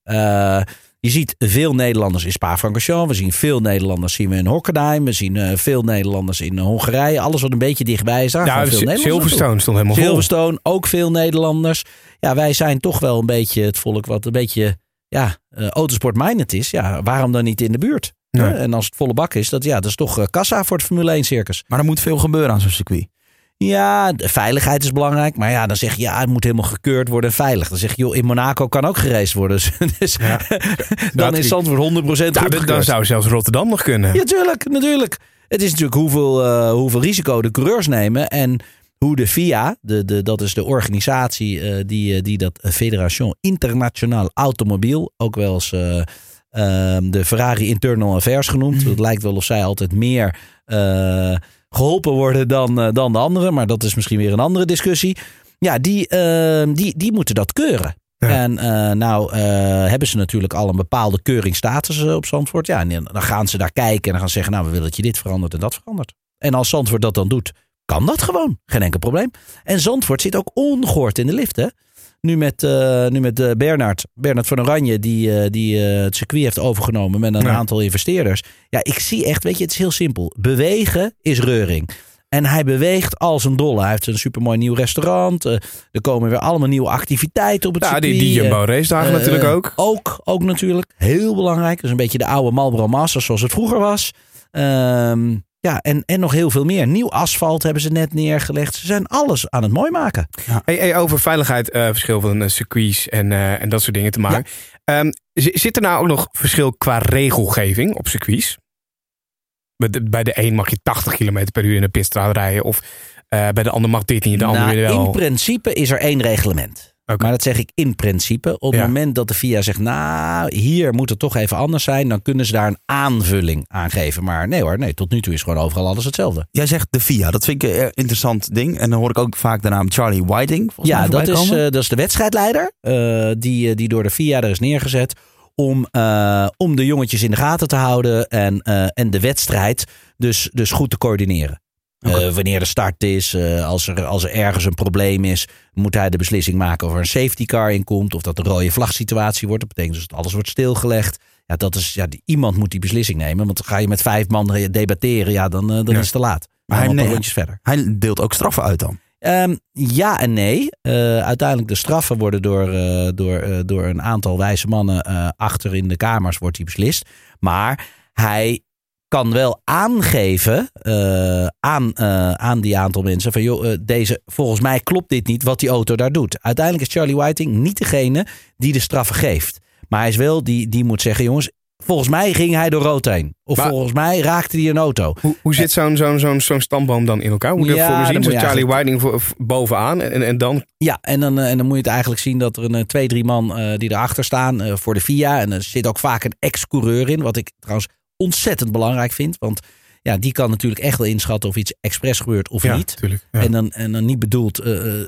Eh, je ziet veel Nederlanders in Spa-Francorchamps. We zien veel Nederlanders zien we in Hockenheim. We zien eh, veel Nederlanders in Hongarije. Alles wat een beetje dichtbij is. Daar Ja, veel Nederlanders naartoe. Silverstone stond helemaal vol. Silverstone, ook veel Nederlanders. Ja, wij zijn toch wel een beetje het volk wat een beetje ja, eh, autosport-minded is. Ja, waarom dan niet in de buurt? Nee. En als het volle bak is, dat, ja, dat is toch eh, kassa voor het Formule 1 circus. Maar er moet veel gebeuren aan zo'n circuit. Ja, de veiligheid is belangrijk. Maar ja, dan zeg je, ja, het moet helemaal gekeurd worden en veilig. Dan zeg je, joh, in Monaco kan ook geraced worden. Dus dan Dat- is Zandvoort 100% Ja, goed dan zou zelfs Rotterdam nog kunnen. Ja, tuurlijk, natuurlijk. Het is natuurlijk hoeveel, eh, hoeveel risico de coureurs nemen. En hoe de FIA, de, de, dat is de organisatie eh, die, eh, die dat Fédération Internationaal Automobiel, ook wel eens eh, ehm, de Ferrari Internal Affairs genoemd. Het lijkt wel of zij altijd meer geholpen worden dan, eh, dan de anderen. Maar dat is misschien weer een andere discussie. Ja, die, ehm, die, die moeten dat keuren. Ja. En eh, nou eh, hebben ze natuurlijk al een bepaalde keuringsstatus eh, op Zandvoort. Ja, en dan gaan ze daar kijken en dan gaan ze zeggen... nou, we willen dat je dit verandert en dat verandert. En als Zandvoort dat dan doet, kan dat gewoon. Geen enkel probleem. En Zandvoort zit ook ongehoord in de lift, hè? Nu met, eh nu met eh, Bernard, Bernard van Oranje, die, eh, die het circuit heeft overgenomen met een Ja. aantal investeerders. Ja, ik zie echt, weet je, het is heel simpel. Bewegen is reuring. En hij beweegt als een dolle. Hij heeft een supermooi nieuw restaurant. er komen weer allemaal nieuwe activiteiten op het Ja, circuit. die, die eh, Jumbo race dagen natuurlijk ook. ook, ook natuurlijk. Heel belangrijk. Dus een beetje de oude Marlboro Masters zoals het vroeger was. Ehm, ja, en, en nog heel veel meer. Nieuw asfalt hebben ze net neergelegd. Ze zijn alles aan het mooi maken. Hey, hey, over veiligheid, eh, verschil van uh, circuits en, eh, en dat soort dingen te maken. Ehm, z- zit er nou ook nog verschil qua regelgeving op circuits? Bij de, bij de een mag je 80 km per uur in de pitstraat rijden. Of bij de ander mag dit niet, de ander Nou, weer wel. in principe is er één reglement. Maar dat zeg ik in principe. Op het Ja. moment dat de FIA zegt, nou, hier moet het toch even anders zijn, dan kunnen ze daar een aanvulling aan geven. Maar nee hoor, nee, tot nu toe is gewoon overal alles hetzelfde. Jij zegt de FIA, dat vind ik een interessant ding. En dan hoor ik ook vaak de naam Charlie Whiting. Ja, mij dat is, eh, dat is de wedstrijdleider. eh, die, eh, die door de FIA er is neergezet. Om, eh, om de jongetjes in de gaten te houden. En, eh, en de wedstrijd dus, dus goed te coördineren. Eh, wanneer de start is, eh, als, er, als er ergens een probleem is, moet hij de beslissing maken of er een safety car in komt. Of dat een rode vlagsituatie wordt. Dat betekent dus dat alles wordt stilgelegd. Ja, dat is, ja, die- iemand moet die beslissing nemen. Want dan ga je met vijf man debatteren. Ja, dan, eh, dan Ja. is het te laat. Maar hij- nee, rondjes verder. Hij deelt ook straffen uit dan. Ehm, ja en nee. Uiteindelijk de straffen worden door, door, door een aantal wijze mannen achter in de kamers wordt die beslist. Maar hij kan wel aangeven eh, aan, eh, aan die aantal mensen van joh, eh, deze, volgens mij klopt dit niet wat die auto daar doet. Uiteindelijk is Charlie Whiting niet degene die de straffen geeft. Maar hij is wel die, die moet zeggen jongens, volgens mij ging hij door rood heen. Of Maar- volgens mij raakte hij een auto. Hoe, hoe zit zo'n zo'n zo'n zo'n stamboom dan in elkaar? Hoe moet je Ja, dat voor me zien? Charlie Whiting voor, bovenaan en, en dan... Ja, en dan, en dan moet je het eigenlijk zien dat er een twee, drie man eh, die erachter staan voor de FIA. En er zit ook vaak een ex-coureur in, wat ik trouwens ontzettend belangrijk vind. Want ja, die kan natuurlijk echt wel inschatten of iets expres gebeurt of Ja, niet. natuurlijk. Ja. En, dan, en dan niet bedoeld. eh, eh, eh,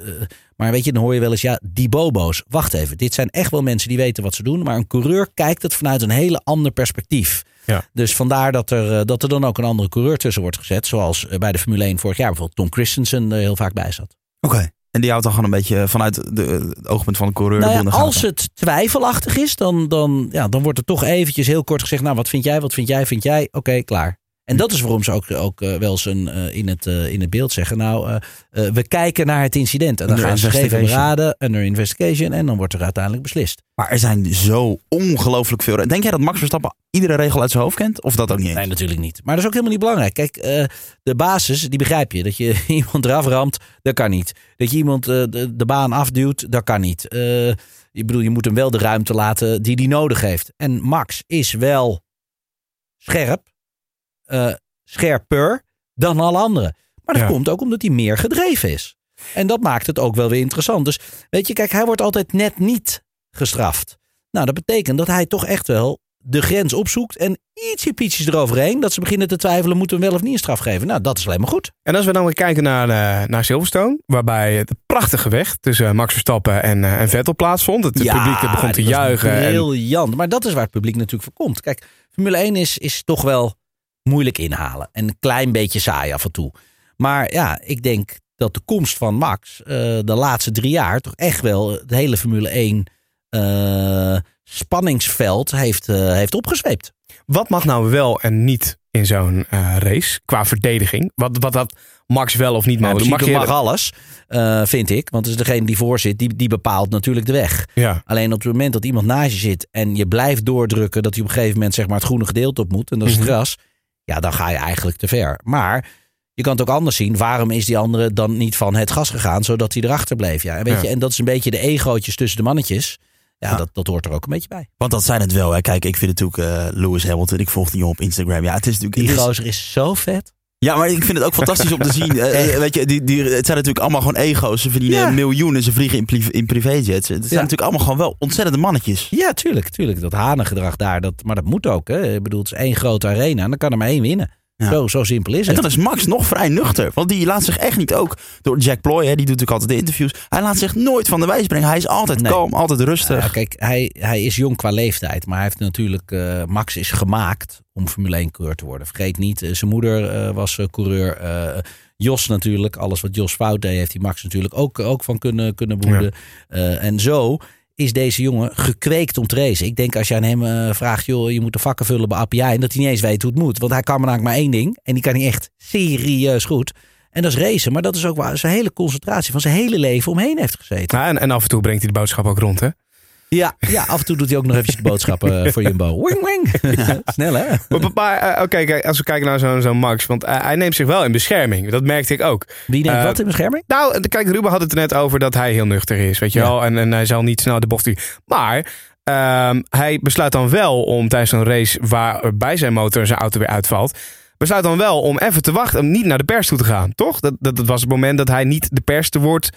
maar weet je, dan hoor je wel eens, ja, die bobo's. Wacht even, dit zijn echt wel mensen die weten wat ze doen. Maar een coureur kijkt het vanuit een hele ander perspectief. Ja. Dus vandaar dat er, dat er dan ook een andere coureur tussen wordt gezet. Zoals bij de Formule 1 vorig jaar bijvoorbeeld Tom Christensen er heel vaak bij zat. Oké. En die houdt dan gewoon een beetje vanuit de, het oogpunt van de coureur. Nou ja, als het twijfelachtig is, dan, dan, ja, dan wordt er toch eventjes heel kort gezegd: Nou, wat vind jij, wat vind jij, vind jij? Oké, klaar. En dat is waarom ze ook, ook eh, wel eens een, eh, in, het, eh, in het beeld zeggen: Nou, we kijken naar het incident. En dan Under gaan ze geven beraden, under investigation. En dan wordt er uiteindelijk beslist. Maar er zijn zo ongelooflijk veel. Denk jij dat Max Verstappen iedere regel uit zijn hoofd kent? Of dat ook niet? Nee, natuurlijk niet. Maar dat is ook helemaal niet belangrijk. Kijk, de basis, die begrijp je. Dat je iemand eraf ramt, dat kan niet. Dat je iemand de, de baan afduwt, dat kan niet. Ik bedoel, je moet hem wel de ruimte laten die hij nodig heeft. En Max is wel scherp, eh, scherper dan alle anderen. Maar dat Ja. komt ook omdat hij meer gedreven is. En dat maakt het ook wel weer interessant. Dus weet je, kijk, hij wordt altijd net niet gestraft. Nou, dat betekent dat hij toch echt wel de grens opzoekt en ietsje pietjes eroverheen. Dat ze beginnen te twijfelen, moeten we wel of niet een straf geven. Nou, dat is alleen maar goed. En als we dan weer kijken naar, eh, naar Silverstone, waarbij het prachtige weg tussen Max Verstappen en, eh, en Vettel plaatsvond. Het publiek begon te juichen. En, Briljant. Maar dat is waar het publiek natuurlijk voor komt. Kijk, Formule 1 is, is toch wel moeilijk inhalen. En een klein beetje saai af en toe. Maar ja, ik denk dat de komst van Max eh, de laatste drie jaar toch echt wel het hele Formule 1 eh, spanningsveld heeft, eh, heeft opgezweept. wat mag nou wel en niet in zo'n race qua verdediging? Wat, wat dat Max wel of niet mag doen? mag, Mag je mag alles, vind ik. Want het is degene die voor zit, die, die bepaalt natuurlijk de weg. Ja, Alleen op het moment dat iemand naast je zit en je blijft doordrukken dat hij op een gegeven moment zeg maar het groene gedeelte op moet en dat is het Mhm. gras, ja, dan ga je eigenlijk te ver. Maar je kan het ook anders zien. Waarom is die andere dan niet van het gas gegaan, zodat hij erachter bleef? Ja, en, weet Ja. Je, en dat is een beetje de egootjes tussen de mannetjes. Ja, Ja. Dat, dat hoort er ook een beetje bij. Want dat zijn het wel. Hè. Kijk, ik vind natuurlijk eh, Lewis Hamilton. Ik volg die jongen op Instagram. Ja, het is natuurlijk. Die gozer is zo vet. Ja, maar ik vind het ook fantastisch om te zien. eh, weet je, die, die, het zijn natuurlijk allemaal gewoon ego's. Ze verdienen Ja. miljoenen. Ze vliegen in, in privéjets. Het zijn natuurlijk allemaal gewoon wel ontzettende mannetjes. Ja, tuurlijk, tuurlijk. Dat hanengedrag daar, dat, maar dat moet ook. Hè. Ik bedoel, het is één grote arena en dan kan er maar één winnen. Ja. Zo, zo simpel is En het. dan is Max nog vrij nuchter. Want die laat zich echt niet ook door Jack Ploy. Hè, die doet natuurlijk altijd de interviews. Hij laat zich nooit van de wijs brengen. Hij is altijd Nee. kalm, altijd rustig. Ja, kijk, hij, hij is jong qua leeftijd. Maar hij heeft natuurlijk. eh, Max is gemaakt om Formule 1 coureur te worden. Vergeet niet, eh, zijn moeder eh, was coureur. eh, Jos natuurlijk. Alles wat Jos fout deed, heeft hij Max natuurlijk ook, ook van kunnen, kunnen behoeden. Eh, en zo is deze jongen gekweekt om te racen. Ik denk als je aan hem eh, vraagt, joh, je moet de vakken vullen bij API. En dat hij niet eens weet hoe het moet. Want hij kan maar eigenlijk maar één ding. En die kan hij echt serieus goed. En dat is racen. Maar dat is ook waar zijn hele concentratie van zijn hele leven omheen heeft gezeten. Ja, en, en af en toe brengt hij de boodschap ook rond, hè? Ja, ja, af en toe doet hij ook nog eventjes de boodschappen eh, voor Jumbo. Wing, wing. Snel hè? Maar, maar, eh, oké, als we kijken naar zo'n Max, want eh, hij neemt zich wel in bescherming. Dat merkte ik ook. Wie neemt wat in bescherming? Nou, kijk, Ruben had het er net over dat hij heel nuchter is, weet je Ja. wel. En, en hij zal niet snel de bocht doen. Maar ehm, hij besluit dan wel om tijdens zo'n race waarbij zijn motor zijn auto weer uitvalt, besluit dan wel om even te wachten, om niet naar de pers toe te gaan, toch? Dat, dat, dat was het moment dat hij niet de pers te woord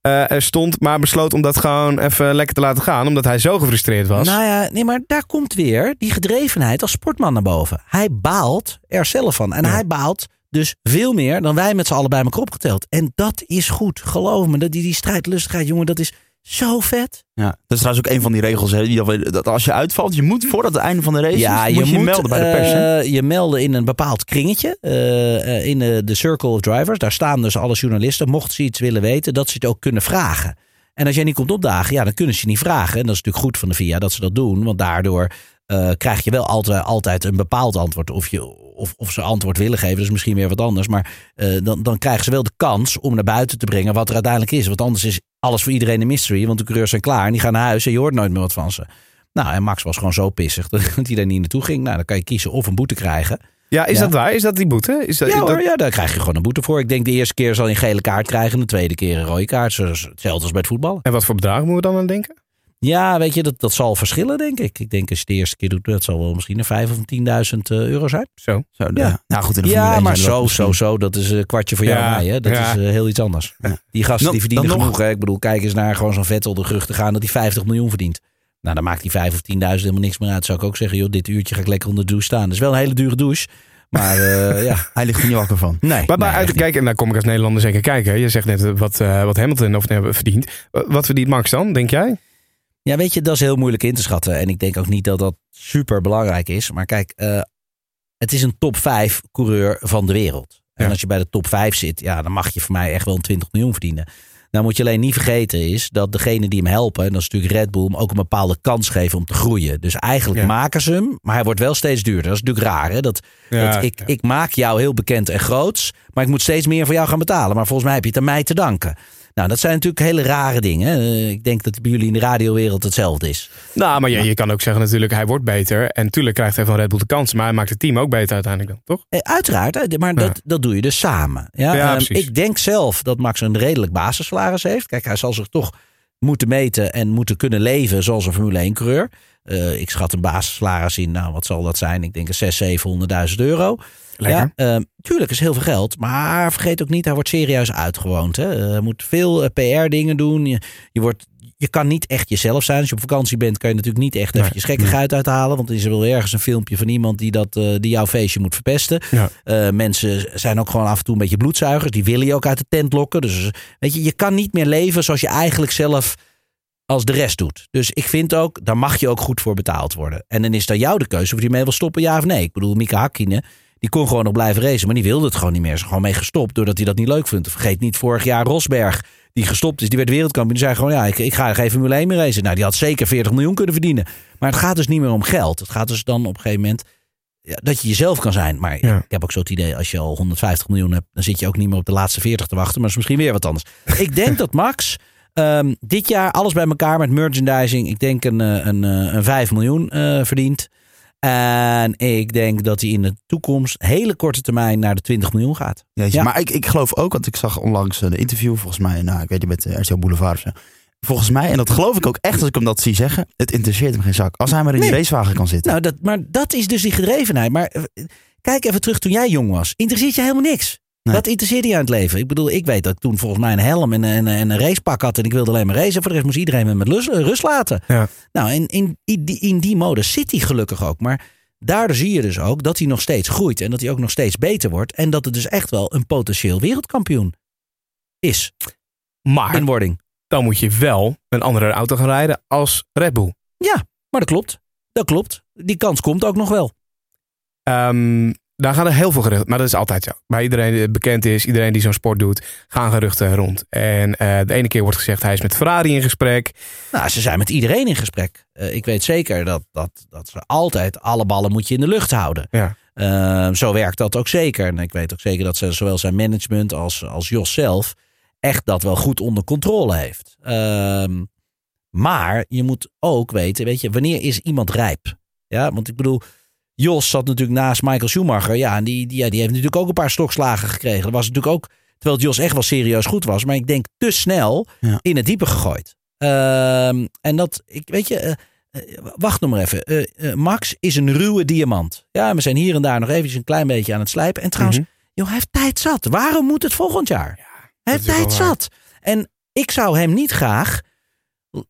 eh, er stond, maar besloot om dat gewoon even lekker te laten gaan, omdat hij zo gefrustreerd was. Nou ja, nee, maar daar komt weer die gedrevenheid als sportman naar boven. Hij baalt er zelf van. En Ja. hij baalt dus veel meer dan wij met z'n allen bij elkaar opgeteld. En dat is goed. Geloof me, dat die, die strijdlustigheid, jongen, dat is zo vet. Ja, dat is trouwens ook een van die regels. Hè, dat, als je uitvalt, je moet voordat het einde van de race Ja, is, je moet je, moet melden bij de pers. hè? eh, je melden in een bepaald kringetje. eh, eh, in de, de Circle of Drivers. Daar staan dus alle journalisten. Mochten ze iets willen weten, dat ze het ook kunnen vragen. En als jij niet komt opdagen, ja, dan kunnen ze je niet vragen. En dat is natuurlijk goed van de VIA dat ze dat doen. Want daardoor eh, krijg je wel altijd, altijd een bepaald antwoord. Of, je, of, of ze antwoord willen geven, dat is misschien weer wat anders. Maar eh, dan, dan krijgen ze wel de kans om naar buiten te brengen wat er uiteindelijk is. Want anders is alles voor iedereen een mystery. Want de coureurs zijn klaar en die gaan naar huis en je hoort nooit meer wat van ze. Nou, en Max was gewoon zo pissig dat hij daar niet naartoe ging. Nou, dan kan je kiezen of een boete krijgen. ja, is ja. dat waar? Is dat die boete? Is dat, Ja, dat- ja, daar krijg je gewoon een boete voor. Ik denk de eerste keer zal je een gele kaart krijgen. En de tweede keer een rode kaart. Hetzelfde als bij het voetballen. En wat voor bedrag moeten we dan aan denken? Ja, weet je, dat, dat zal verschillen, denk ik. Ik denk als je het de eerste keer doet, dat zal wel misschien een 5 of een 10.000 eh, euro zijn. Zo. Ja. Nou goed, in de Ja, 1 maar zo, zo, zo. Dat is een kwartje voor jou en mij. Hè? Dat ja. is eh, heel iets anders. Die gasten die verdienen nog- genoeg. Hè? Ik bedoel, kijk eens naar gewoon zo'n Vettel de rug te gaan dat hij 50 miljoen verdient. Nou, dan maakt die 5 of 10.000 helemaal niks meer uit. Zou ik ook zeggen, joh, dit uurtje ga ik lekker onder de douche staan. Dat is wel een hele dure douche. Maar eh, ja, Hij ligt er niet wakker van. nee. Maar, maar nee, uit, kijk, en daar kom ik als Nederlander zeker kijken. Je zegt net wat, eh, wat Hamilton of nee, verdient. Wat verdient Max dan, denk jij? Ja, weet je, dat is heel moeilijk in te schatten. En ik denk ook niet dat dat super belangrijk is. Maar kijk, eh, het is een top 5 coureur van de wereld. En als je bij de top 5 zit, ja, dan mag je voor mij echt wel een 20 miljoen verdienen. Nou moet je alleen niet vergeten is dat degene die hem helpen, en dat is natuurlijk Red Bull, hem ook een bepaalde kans geven om te groeien. Dus eigenlijk Ja. maken ze hem, maar hij wordt wel steeds duurder. Dat is natuurlijk raar. Hè? Dat, Ja, dat ik, ik maak jou heel bekend en groots, maar ik moet steeds meer voor jou gaan betalen. Maar volgens mij heb je het aan mij te danken. Nou, dat zijn natuurlijk hele rare dingen. Eh, Ik denk dat het bij jullie in de radiowereld hetzelfde is. Nou, maar je, je kan ook zeggen natuurlijk, hij wordt beter. En tuurlijk krijgt hij van Red Bull de kans. Maar hij maakt het team ook beter uiteindelijk dan, toch? Eh, Uiteraard, hè, maar Ja. dat, dat doe je dus samen. Ja, Ja, Ehm, ik denk zelf dat Max een redelijk basissalaris heeft. Kijk, hij zal zich toch moeten meten en moeten kunnen leven zoals een Formule 1 Eh, ik schat een basissalaris in, nou wat zal dat zijn? Ik denk een 600.000, 700.000 euro. Lekker. Ja, ehm, tuurlijk is heel veel geld, maar vergeet ook niet, hij wordt serieus uitgewoond. Hè. Eh, Hij moet veel PR-dingen doen. Je, je, wordt, je kan niet echt jezelf zijn. Als je op vakantie bent, kan je natuurlijk niet echt Nee, even je gekkigheid uithalen. Want er is wel ergens een filmpje van iemand die, dat, eh, die jouw feestje moet verpesten. Ja. Eh, mensen zijn ook gewoon af en toe een beetje bloedzuigers. Die willen je ook uit de tent lokken. Dus weet je, je kan niet meer leven zoals je eigenlijk zelf als de rest doet. Dus ik vind ook, daar mag je ook goed voor betaald worden. En dan is dan jou de keuze of je mee wil stoppen, ja of nee. Ik bedoel, Mika Hakkinen, die kon gewoon nog blijven racen. Maar die wilde het gewoon niet meer. Ze is gewoon mee gestopt doordat hij dat niet leuk vindt. Vergeet niet vorig jaar Rosberg, die gestopt is. Die werd wereldkampioen. Die zei gewoon, ja, ik, ik ga geen Formule 1 meer racen. Nou, die had zeker 40 miljoen kunnen verdienen. Maar het gaat dus niet meer om geld. Het gaat dus dan op een gegeven moment ja, dat je jezelf kan zijn. Maar Ja. ik heb ook zo het idee, als je al 150 miljoen hebt, dan zit je ook niet meer op de laatste 40 te wachten. Maar dat is misschien weer wat anders. ik denk dat Max ehm, dit jaar alles bij elkaar met merchandising, ik denk een, eh, een, eh, een 5 miljoen eh, verdient. En ik denk dat hij in de toekomst, hele korte termijn, naar de 20 miljoen gaat. Jeetje, Ja. Maar ik, ik geloof ook, want ik zag onlangs een interview, volgens mij, nou, ik weet niet, met uh, RTL Boulevard of zo. Volgens mij, en dat geloof ik ook echt als ik hem dat zie zeggen, het interesseert hem geen zak. Als hij maar in die Nee. racewagen kan zitten. Nou, dat, maar dat is dus die gedrevenheid. Maar kijk even terug toen jij jong was. Interesseert je helemaal niks. Nee. Wat interesseerde je aan het leven? Ik bedoel, ik weet dat ik toen volgens mij een helm en, en, en een racepak had. En ik wilde alleen maar racen. Voor de rest moest iedereen me met rust laten. Ja. Nou, in, in, in, die, in die mode zit hij gelukkig ook. Maar daardoor zie je dus ook dat hij nog steeds groeit. En dat hij ook nog steeds beter wordt. En dat het dus echt wel een potentieel wereldkampioen is. Maar In wording. dan moet je wel een andere auto gaan rijden als Red Bull. Ja, maar dat klopt. Dat klopt. Die kans komt ook nog wel. Ehm, daar gaan er heel veel geruchten, maar dat is altijd zo. Bij iedereen die bekend is, iedereen die zo'n sport doet, gaan geruchten rond. En eh, de ene keer wordt gezegd hij is met Ferrari in gesprek. Nou, ze zijn met iedereen in gesprek. Eh, ik weet zeker dat, dat, dat ze altijd alle ballen moet je in de lucht houden. Ja. Eh, zo werkt dat ook zeker. En ik weet ook zeker dat ze, zowel zijn management als, als Jos zelf echt dat wel goed onder controle heeft. Ehm, Maar je moet ook weten, weet je, wanneer is iemand rijp? Ja, want ik bedoel, Jos zat natuurlijk naast Michael Schumacher. Ja, en die, die, ja, die heeft natuurlijk ook een paar stokslagen gekregen. Dat was natuurlijk ook, terwijl Jos echt wel serieus goed was. Maar ik denk te snel Ja. in het diepe gegooid. Ehm, en dat, ik weet je, eh, eh, wacht nog maar even. Eh, Max is een ruwe diamant. Ja, we zijn hier en daar nog eventjes een klein beetje aan het slijpen. En trouwens, Mhm. joh, hij heeft tijd zat. Waarom moet het volgend jaar? hij heeft tijd zat. En ik zou hem niet graag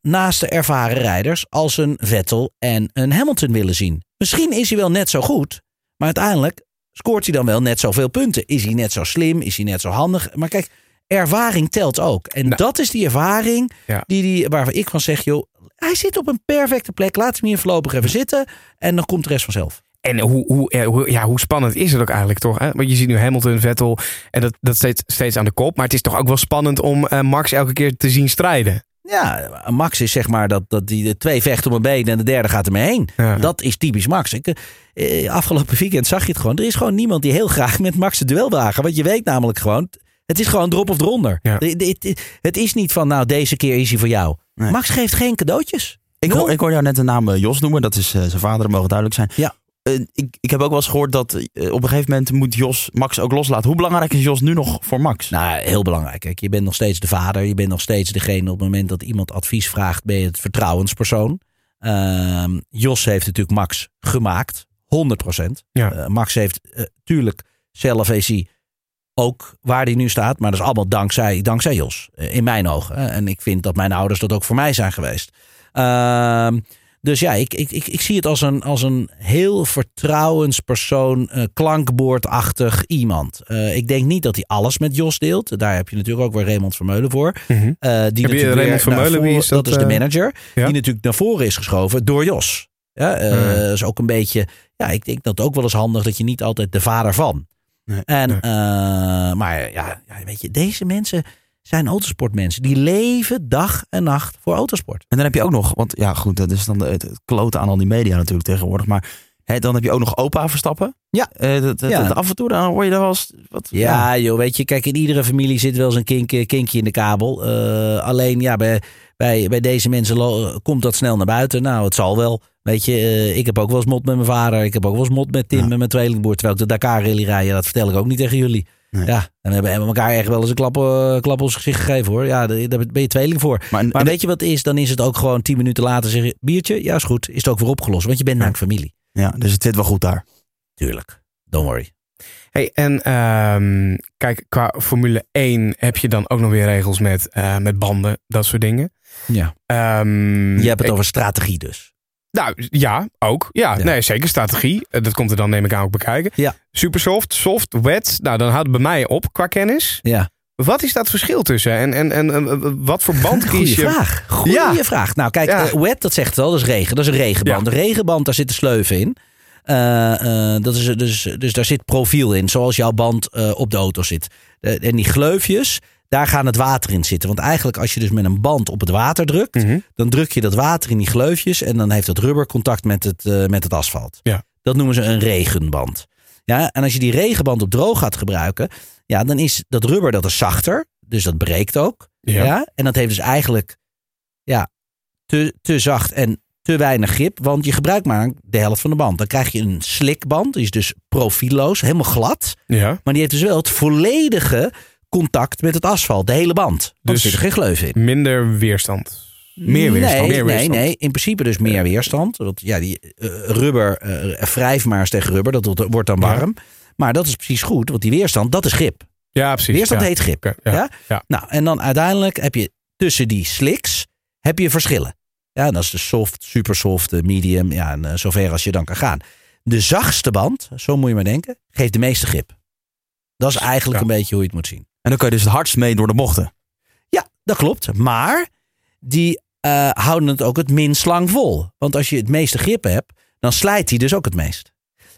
naast de ervaren rijders als een Vettel en een Hamilton willen zien. Misschien is hij wel net zo goed, maar uiteindelijk scoort hij dan wel net zoveel punten. Is hij net zo slim? Is hij net zo handig? Maar kijk, ervaring telt ook. En Nou. dat is die ervaring Ja. die, die, waarvan ik van zeg, joh, hij zit op een perfecte plek. Laat hem hier voorlopig even zitten en dan komt de rest vanzelf. En hoe, hoe, eh, ja, hoe spannend is het ook eigenlijk toch? Hè? Want je ziet nu Hamilton, Vettel en dat, dat steeds, steeds aan de kop. Maar het is toch ook wel spannend om eh, Max elke keer te zien strijden. Ja, Max is zeg maar dat, dat die de twee vecht om een been en de derde gaat ermee heen. Ja. Dat is typisch Max. Ik, eh, afgelopen weekend zag je het gewoon. Er is gewoon niemand die heel graag met Max het duel wagen. Want je weet namelijk gewoon, het is gewoon drop of eronder. Ja. De- de- Het, het is niet van, nou deze keer is hij voor jou. Nee. Max geeft geen cadeautjes. Ik hoor, ik hoor jou net de naam eh, Jos noemen. Dat is eh, zijn vader, dat mogen duidelijk zijn. Ja. Eh, ik, ik heb ook wel eens gehoord dat eh, op een gegeven moment moet Jos Max ook loslaten. Hoe belangrijk is Jos nu nog voor Max? Nou, heel belangrijk. Kijk, je bent nog steeds de vader. Je bent nog steeds degene op het moment dat iemand advies vraagt, ben je het vertrouwenspersoon. Ehm, Jos heeft natuurlijk Max gemaakt. 100 Ja. Eh, Max heeft, eh, tuurlijk, zelf is hij ook waar hij nu staat. Maar dat is allemaal dankzij, dankzij Jos. in mijn ogen. En ik vind dat mijn ouders dat ook voor mij zijn geweest. Ehm, dus ja, ik, ik, ik, ik zie het als een, als een heel vertrouwenspersoon, eh, klankbordachtig iemand. Eh, ik denk niet dat hij alles met Jos deelt. Daar heb je natuurlijk ook weer Raymond Vermeulen voor. Eh, die natuurlijk Raymond weer Vermeulen, wie is dat, dat is de manager. Ja. Die natuurlijk naar voren is geschoven door Jos. Ja. Dat is ook een beetje. Ja, ik denk dat ook wel eens handig dat je niet altijd de vader van. Nee, en, nee. maar ja, ja, weet je, deze mensen zijn autosportmensen. Die leven dag en nacht voor autosport. En dan heb je ook nog, want ja goed, dat is dan de- het, het kloten aan al die media natuurlijk tegenwoordig. Maar hè, dan heb je ook nog opa Verstappen. Ja. Eh, dat, dat- Ja. dat af en toe dan hoor je daar wel eens wat. Ja, joh, weet je, kijk, in iedere familie zit wel eens een kink, eh, kinkje in de kabel. Eh, alleen, ja, bij, bij, bij deze mensen komt dat snel naar buiten. Nou, het zal wel. Weet je, ik heb ook wel eens mot met mijn vader. Ik heb ook wel eens mot met Tim, Ja. met mijn tweelingboer. Terwijl ik de Dakar rally rij, ja, dat vertel ik ook niet tegen jullie. Nee. Ja, en we hebben hebben elkaar echt wel eens een klap, eh, klap op ons gezicht gegeven hoor. Ja, daar ben je tweeling voor. Maar, weet je wat het is? Dan is het ook gewoon tien minuten later zeg je, biertje, ja is goed. Is het ook weer opgelost, want je bent namelijk familie. ja, dus het zit wel goed daar. Tuurlijk, don't worry. Hey, en ehm, kijk, qua Formule 1 heb je dan ook nog weer regels met, eh, met banden, dat soort dingen. Ja. Ehm, Je hebt het ik- over strategie dus. Nou, ja, ook. Ja, Ja. Nee, zeker strategie. Eh, Dat komt er dan, neem ik aan, ook bekijken. Ja. Super soft, wet. Nou, dan houdt het bij mij op qua kennis. Ja. Wat is dat verschil tussen? En, en, en, en wat voor band kies Goeie je? vraag. Goeie Ja. vraag. Nou, kijk, Ja. eh, wet, dat zegt het al, dat is regen. Dat is een regenband. De regenband, daar zitten sleuven in. Eh, eh, dat is, dus, dus daar zit profiel in, zoals jouw band eh, op de auto zit. Eh, en die gleufjes, daar gaan het water in zitten. Want eigenlijk als je dus met een band op het water drukt, Mhm. dan druk je dat water in die gleufjes en dan heeft het rubber contact met het, eh, met het asfalt. Ja. Dat noemen ze een regenband. Ja, en als je die regenband op droog gaat gebruiken, ja, dan is dat rubber dat is zachter, dus dat breekt ook. Ja. Ja. En dat heeft dus eigenlijk ja, te, te zacht en te weinig grip. Want je gebruikt maar de helft van de band. Dan krijg je een slikband. Die is dus profielloos, helemaal glad. Ja. Maar die heeft dus wel het volledige contact met het asfalt. De hele band. Dus er zit er geen gleuf in. Minder weerstand. Meer weerstand. Nee, Meer nee, weerstand. nee. In principe dus meer weerstand. Want ja, die eh, rubber, eh wrijf maar eens tegen rubber. Dat wordt- dan Ja. warm. Maar dat is precies goed. Want die weerstand, dat is grip. Ja, precies. Weerstand ja. heet grip. Ja. Nou, en dan uiteindelijk heb je tussen die slicks heb je verschillen. Ja, dat is de soft, super soft, de medium, ja, en eh, zover als je dan kan gaan. De zachtste band, zo moet je maar denken, geeft de meeste grip. Dat is eigenlijk een beetje hoe je het moet zien. En dan kan je dus het hardst mee door de bochten. Ja, dat klopt. Maar die eh, houden het ook het minst lang vol. Want als je het meeste grip hebt, dan slijt hij dus ook het meest.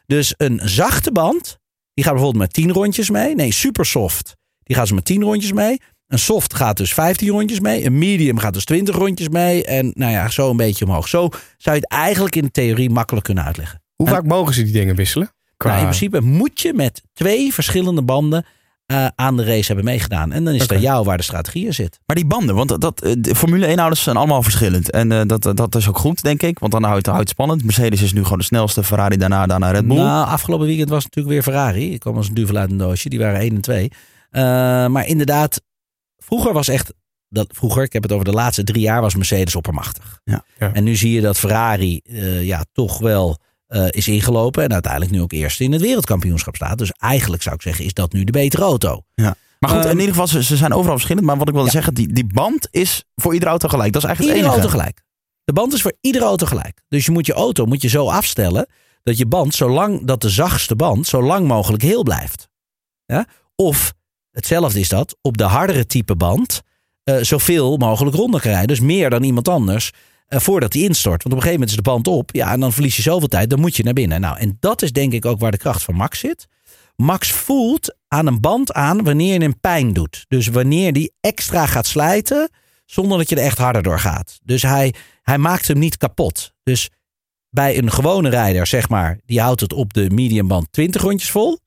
Dus een zachte band, die gaat bijvoorbeeld met 10 rondjes mee. Nee, super soft, die gaat ze met 10 rondjes mee. Een soft gaat dus 15 rondjes mee. Een medium gaat dus 20 rondjes mee. En nou ja, zo een beetje omhoog. Zo zou je het eigenlijk in de theorie makkelijk kunnen uitleggen. Hoe En- vaak mogen ze die dingen wisselen? Qua... Nou, in principe moet je met twee verschillende banden eh, aan de race hebben meegedaan. En dan is Oké. aan jou waar de strategie in zit. Maar die banden, want dat, dat, eh, de Formule 1-ouders zijn allemaal verschillend. En eh, dat, dat is ook goed, denk ik. Want dan houdt het spannend. Mercedes is nu gewoon de snelste. Ferrari daarna, daarna Red Bull. Nou, afgelopen weekend was het natuurlijk weer Ferrari. Ik kwam als een duvel uit een doosje. Die waren 1 en 2. Eh, maar inderdaad, vroeger was echt... Dat, vroeger, ik heb het over de laatste drie jaar, was Mercedes oppermachtig. Ja. Ja. En nu zie je dat Ferrari ja, toch wel eh, is ingelopen. En uiteindelijk nu ook eerste in het wereldkampioenschap staat. Dus eigenlijk zou ik zeggen, is dat nu de betere auto. Maar goed, Ehm, in ieder geval, ze, ze zijn overal verschillend. Maar wat ik wilde Ja. zeggen, die, die band is voor iedere auto gelijk. Dat is eigenlijk Iedere het auto enige. gelijk. De band is voor iedere auto gelijk. Dus je moet je auto moet je zo afstellen dat je band, zolang dat de zachtste band, zo lang mogelijk heel blijft. Ja? Of hetzelfde is dat op de hardere type band eh, zoveel mogelijk ronden kan rijden. Dus meer dan iemand anders voordat hij instort. Want op een gegeven moment is de band op. Ja, en dan verlies je zoveel tijd. Dan moet je naar binnen. Nou, en dat is denk ik ook waar de kracht van Max zit. Max voelt aan een band aan wanneer je hem pijn doet. Dus wanneer die extra gaat slijten zonder dat je er echt harder door gaat. Dus hij, hij maakt hem niet kapot. Dus bij een gewone rijder, zeg maar, die houdt het op de mediumband 20 rondjes vol.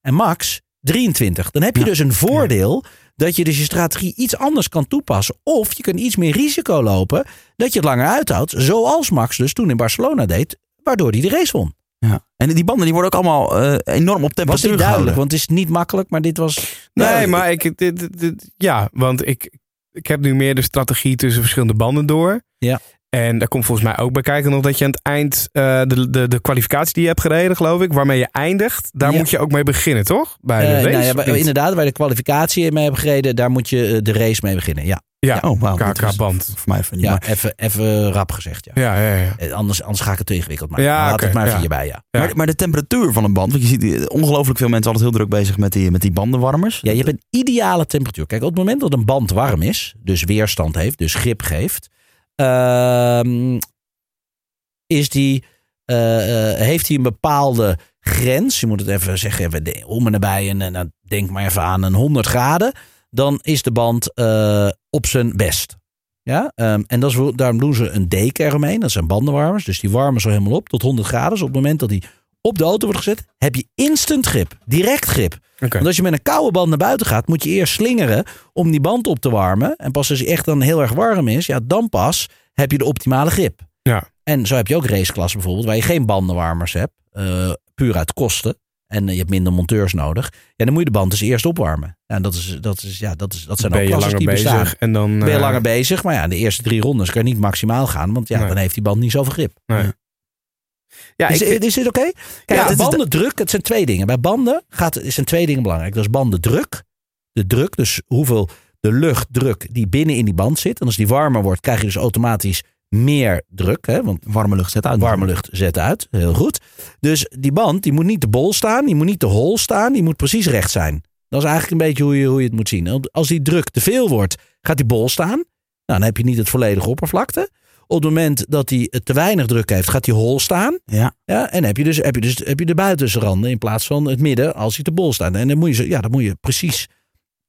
En Max 23. Dan heb je Ja. dus een voordeel dat je dus je strategie iets anders kan toepassen. Of je kunt iets meer risico lopen dat je het langer uithoudt. Zoals Max dus toen in Barcelona deed, waardoor hij de race won. Ja. En die banden die worden ook allemaal eh, enorm op Was temperatuur niet duidelijk, gehouden. want het is niet makkelijk, maar dit was... Nee, maar ik, dit, dit- dit- ja, want ik, ik heb nu meer de strategie tussen verschillende banden door. Ja. En daar komt volgens mij ook bij kijken nog dat je aan het eind eh, de, de, de kwalificatie die je hebt gereden, geloof ik, waarmee je eindigt, daar Ja. moet je ook mee beginnen, toch? Bij de Eh, race. nou ja, bij- niet? inderdaad, waar de kwalificatie mee hebben gereden, daar moet je eh, de race mee beginnen. Ja, Ja, Oh, is KK-band. Voor mij even niet. ja Maar, even, even rap gezegd. Ja. Ja, ja, ja. Anders, anders ga ik het te ingewikkeld maken. Ja, Laat het maar ja. hierbij, ja. Ja. maar, maar de temperatuur van een band. Want je ziet ongelooflijk veel mensen altijd heel druk bezig met die, met die bandenwarmers. Ja, je hebt een ideale temperatuur. Kijk, op het moment dat een band warm is, dus weerstand heeft, dus grip geeft, is die, eh, eh, heeft hij een bepaalde grens. Je moet het even zeggen, om en nabij, en, en dan denk maar even aan een 100 graden. Dan is de band eh, op zijn best. Ja, ehm, en dat is, daarom doen ze een deken eromheen. Dat zijn bandenwarmers. Dus die warmen zo helemaal op tot 100 graden. Dus op het moment dat die op de auto wordt gezet, heb je instant grip. Direct grip. Want als je met een koude band naar buiten gaat, moet je eerst slingeren om die band op te warmen. En pas als hij echt dan heel erg warm is, ja, dan pas heb je de optimale grip. Ja. En zo heb je ook raceklassen bijvoorbeeld, waar je geen bandenwarmers hebt. eh, puur uit kosten. En eh, je hebt minder monteurs nodig. Ja, dan moet je de band dus eerst opwarmen. Ja, en dat, is, dat, is, ja, dat, is, dat zijn ben ook klassen die bestaan. bezig en dan... Ben je eh, langer bezig, maar ja, de eerste drie rondes kan je niet maximaal gaan. Want ja, Nee. dan heeft die band niet zoveel grip. nee. Ja, is, ik, is dit oké? Kijk, Ja, bandendruk, het zijn twee dingen. Bij banden gaat, zijn twee dingen belangrijk. Dat is bandendruk. De druk, dus hoeveel de luchtdruk die binnen in die band zit. En als die warmer wordt, krijg je dus automatisch meer druk. Hè? Want Warme lucht zet uit. warme lucht zet uit. Heel goed. Dus die band, die moet niet te bol staan. Die moet niet te hol staan. Die moet precies recht zijn. Dat is eigenlijk een beetje hoe je, hoe je het moet zien. Als die druk te veel wordt, gaat die bol staan. Nou, dan heb je niet het volledige oppervlakte. Op het moment dat hij te weinig druk heeft, gaat hij hol staan. Ja. Ja, en heb je dus, heb je dus heb je de buitenranden in plaats van het midden als hij te bol staat. En dan moet je, ja, dat moet je precies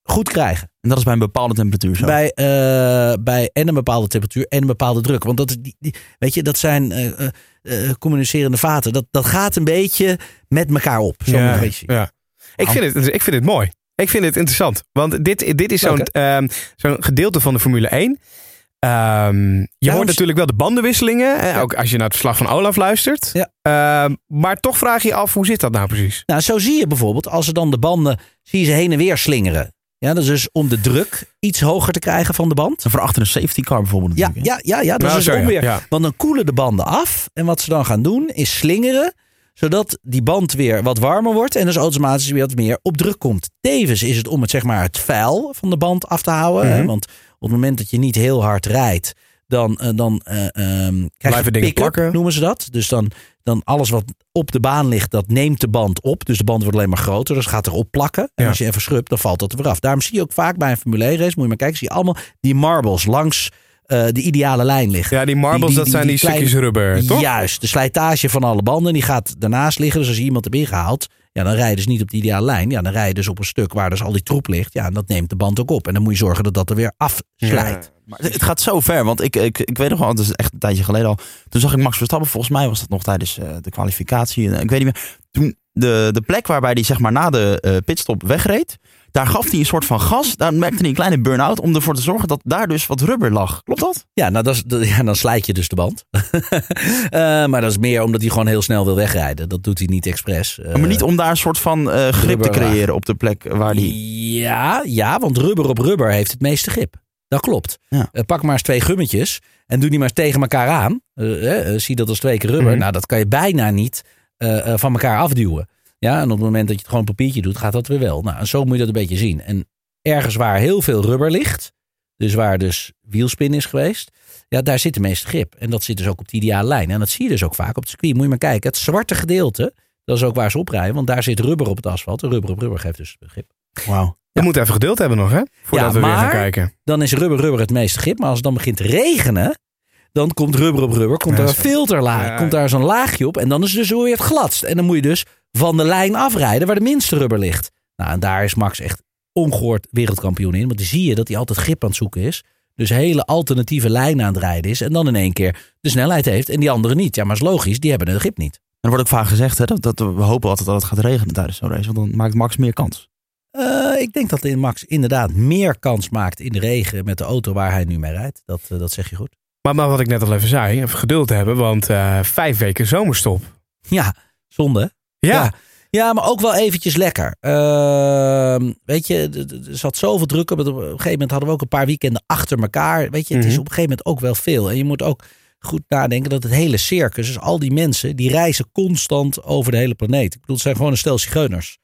goed krijgen. En dat is bij een bepaalde temperatuur zo. Bij, eh, bij en een bepaalde temperatuur en een bepaalde druk. Want dat, is die, die, weet je, dat zijn eh, eh, communicerende vaten. Dat, dat gaat een beetje met elkaar op. Zo ja, een beetje ja. Ik, vind het, ik vind het mooi. Ik vind het interessant. Want dit, dit is zo'n ehm, zo'n gedeelte van de Formule 1. Ehm, je Ja, hoort natuurlijk wel de bandenwisselingen. Ook als je naar het verslag van Olaf luistert. Ja. Ehm, maar toch vraag je je af, hoe zit dat nou precies? Nou, zo zie je bijvoorbeeld, als ze dan de banden, zie je ze heen en weer slingeren. Ja, dat is dus om de druk iets hoger te krijgen van de band. En voor achter een safety car bijvoorbeeld. Ja, ja, ja, ja dat Nou, is dus. Ja. Want dan koelen de banden af. En wat ze dan gaan doen, is slingeren. Zodat die band weer wat warmer wordt. En dus automatisch weer wat meer op druk komt. Tevens is het om het, zeg maar, het vuil van de band af te houden. hè. Mhm. Want op het moment dat je niet heel hard rijdt. Dan, eh, dan eh, ehm, krijg Blijven je dingen plakken. noemen ze dat. Dus dan, dan alles wat op de baan ligt, dat neemt de band op. Dus de band wordt alleen maar groter. Dus gaat erop plakken. En Ja. als je even schrubt, dan valt dat er weer af. Daarom zie je ook vaak bij een Formule 1 race, moet je maar kijken, zie je allemaal die marbles langs eh, de ideale lijn liggen. Ja, die marbles, Die- die- dat die- zijn die, kleine- stukjes rubber, toch? Juist, de slijtage van alle banden die gaat daarnaast liggen. Dus als je iemand hebt ingehaald, ja, dan rijden ze niet op de ideale lijn. Ja, dan rijden dus op een stuk waar dus al die troep ligt. Ja, en dat neemt de band ook op. En dan moet je zorgen dat dat er weer afslijt. Maar het gaat zo ver, want ik, ik, ik weet nog wel, het is echt een tijdje geleden al. Toen zag ik Max Verstappen, volgens mij was dat nog tijdens eh, de kwalificatie. Ik weet niet meer. Toen de, de plek waarbij hij zeg maar na de eh, pitstop wegreed. Daar gaf hij een soort van gas. Daar merkte hij een kleine burn-out om ervoor te zorgen dat daar dus wat rubber lag. Klopt dat? Ja, nou, dat is, dat- ja, dan slijt je dus de band. Eh, maar dat is meer omdat hij gewoon heel snel wil wegrijden. Dat doet hij niet expres. Eh, maar niet om daar een soort van eh, grip te creëren op de plek waar die... Ja, ja, want rubber op rubber heeft het meeste grip. Dat klopt. Ja. Eh, pak maar eens twee gummetjes en doe die maar eens tegen elkaar aan. Eh, eh, zie dat als twee keer rubber. Mhm. Nou, dat kan je bijna niet eh, eh, van elkaar afduwen. Ja, en op het moment dat je het gewoon papiertje doet, gaat dat weer wel. Nou, en zo moet je dat een beetje zien. En ergens waar heel veel rubber ligt, dus waar dus wielspin is geweest, ja, daar zit de meeste grip. En dat zit dus ook op de ideale lijn. En dat zie je dus ook vaak op het circuit. Moet je maar kijken, het zwarte gedeelte, dat is ook waar ze oprijden, want daar zit rubber op het asfalt. En rubber op rubber geeft dus grip. Wauw. We moeten even geduld hebben nog, hè? Voordat Ja, we weer gaan kijken. dan is rubber rubber het meeste grip. Maar als het dan begint te regenen, dan komt rubber op rubber, komt Ja, er een filterlaag, Ja. komt daar zo'n laagje op en dan is het dus weer het gladst. En dan moet je dus van de lijn afrijden waar de minste rubber ligt. Nou, en daar is Max echt ongehoord wereldkampioen in. Want dan zie je dat hij altijd grip aan het zoeken is. Dus hele alternatieve lijnen aan het rijden is. En dan in één keer de snelheid heeft en die andere niet. Ja, maar is logisch, die hebben de grip niet. Er wordt ook vaak gezegd hè, dat, dat we hopen altijd dat het gaat regenen tijdens zo'n race. Want dan maakt Max meer kans. Eh, ik denk dat Max inderdaad meer kans maakt in de regen met de auto waar hij nu mee rijdt. Dat, eh, dat zeg je goed. Maar, maar wat ik net al even zei, even geduld hebben, want eh, vijf weken zomerstop. Ja, zonde. Ja, Ja. Maar ook wel eventjes lekker. Ehm, weet je, er zat zoveel druk op. Op een gegeven moment hadden we ook een paar weekenden achter elkaar. Weet je, het is Mhm. op een gegeven moment ook wel veel. En je moet ook goed nadenken dat het hele circus, dus al die mensen, die reizen constant over de hele planeet. Ik bedoel, het zijn gewoon een stel zigeuners.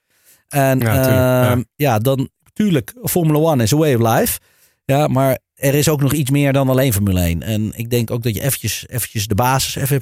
En Ja, tuurlijk, ja. ehm, ja, dan natuurlijk, Formula One is a way of life. Ja, maar er is ook nog iets meer dan alleen Formule 1. En ik denk ook dat je eventjes, eventjes de basis, even,